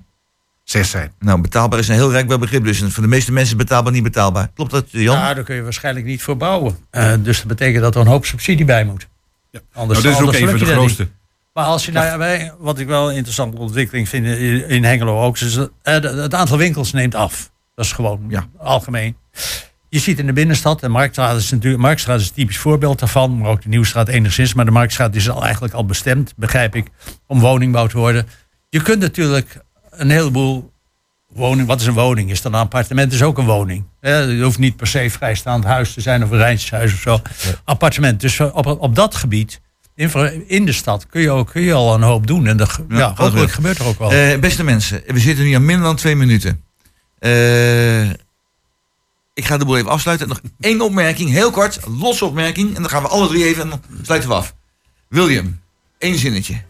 6 zijn. nou, betaalbaar is een heel rijk begrip. Dus voor de meeste mensen betaalbaar, niet betaalbaar. Klopt dat, Jan? Ja, daar kun je waarschijnlijk niet voor bouwen. Eh, dus dat betekent dat er een hoop subsidie bij moet. Ja. Anders, nou, dat is ook een van de niet. grootste. Maar als je nou, wij- wat ik wel een interessante ontwikkeling vind in, Hengelo ook, is dat, het aantal winkels neemt af. Dat is gewoon Ja. algemeen. Je ziet in de binnenstad, de Marktstraat is natuurlijk, Marktstraat is een typisch voorbeeld daarvan, maar ook de Nieuwstraat enigszins. Maar de Marktstraat is al eigenlijk al bestemd, begrijp ik, om woningbouw te worden. Je kunt natuurlijk een heleboel woning. Wat is een woning? Is dat een appartement? Is ook een woning. Het hoeft niet per se vrijstaand huis te zijn of een rijtjeshuis of zo. Appartement. Dus op, op dat gebied, in de stad, kun je, ook, kun je al een hoop doen. En dat, ja, Ja, gebeurt er ook wel. Eh, beste mensen, we zitten nu aan minder dan twee minuten. Eh, ik ga de boel even afsluiten. Nog één opmerking, heel kort, losse opmerking. En dan gaan we alle drie even en dan sluiten we af. William, één zinnetje.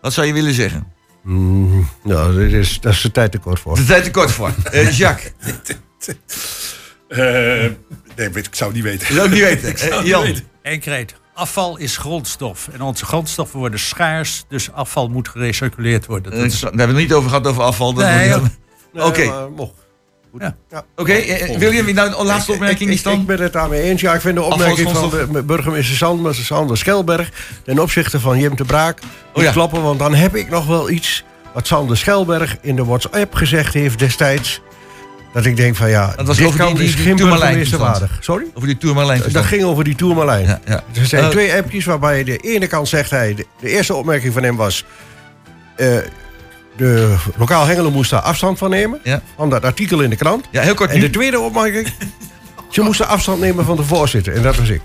Wat zou je willen zeggen? Mm, nou, dit is, dat is de tijd te kort voor. De tijd te kort voor. Eh, Jacques, Eh, nee, weet- ik zou het niet weten. dat zou ik niet weten. Jan, Eén kreet. Afval is grondstof. En onze grondstoffen worden schaars. Dus afval moet gerecirculeerd worden. Dat is- daar hebben we het niet over gehad over afval. Dat Nee, Oké, maar mocht. Goed. Ja. Ja. Oké, eh, William, nou een laatste opmerking is dan? Ik ben het daarmee eens. Ja, ik vind de opmerking van de burgemeester Sander, Sander Schelberg... ten opzichte van Jim de Braak niet Oh ja. kloppen. Want dan heb ik nog wel iets wat Sander Schelberg in de WhatsApp gezegd heeft destijds... dat ik denk van ja, Dat was dit over kan die- die- dus die geen Tourmalijn burgemeester toestand. waardig. Sorry? Over die Tourmalijn. Dat ging over die Tourmalijn. Ja, ja. Er zijn Eh, twee appjes waarbij de ene kant zegt hij... De, de eerste opmerking van hem was... eh, de lokaal Hengelo moest daar afstand van nemen. Ja. Van dat artikel in de krant. Ja, heel kort En de tweede opmerking... Ze moesten afstand nemen van de voorzitter. En dat was ik.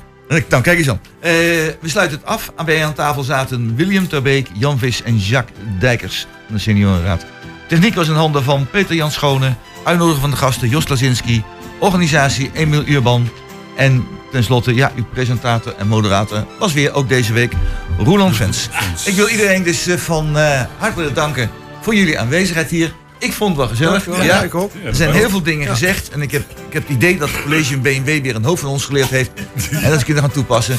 Nou, kijk eens aan. Eh, we sluiten het af. Aan bij aan tafel zaten William Terbeek, Jan Vis en Jacques Dijkers van de Seniorenraad. Techniek was in handen van Peter Jan Schone. Uitnodigen van de gasten Jos Lazinski. Organisatie Emiel Urban. En tenslotte, ja, uw presentator en moderator was weer ook deze week Roland Vens. Ik wil iedereen dus eh, van eh harte danken voor jullie aanwezigheid hier. Ik vond het wel gezellig. Ja, ik ook. Er zijn heel veel dingen gezegd. En ik heb, ik heb het idee dat het college BMW weer een hoofd van ons geleerd heeft. En dat ik het gaan toepassen.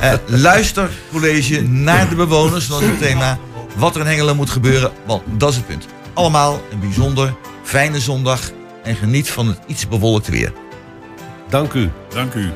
Eh, luister, college, naar de bewoners. Dat is het thema. Wat er in Hengelo moet gebeuren. Want dat is het punt. Allemaal een bijzonder fijne zondag. En geniet van het iets bewolkte weer. Dank u. Dank u.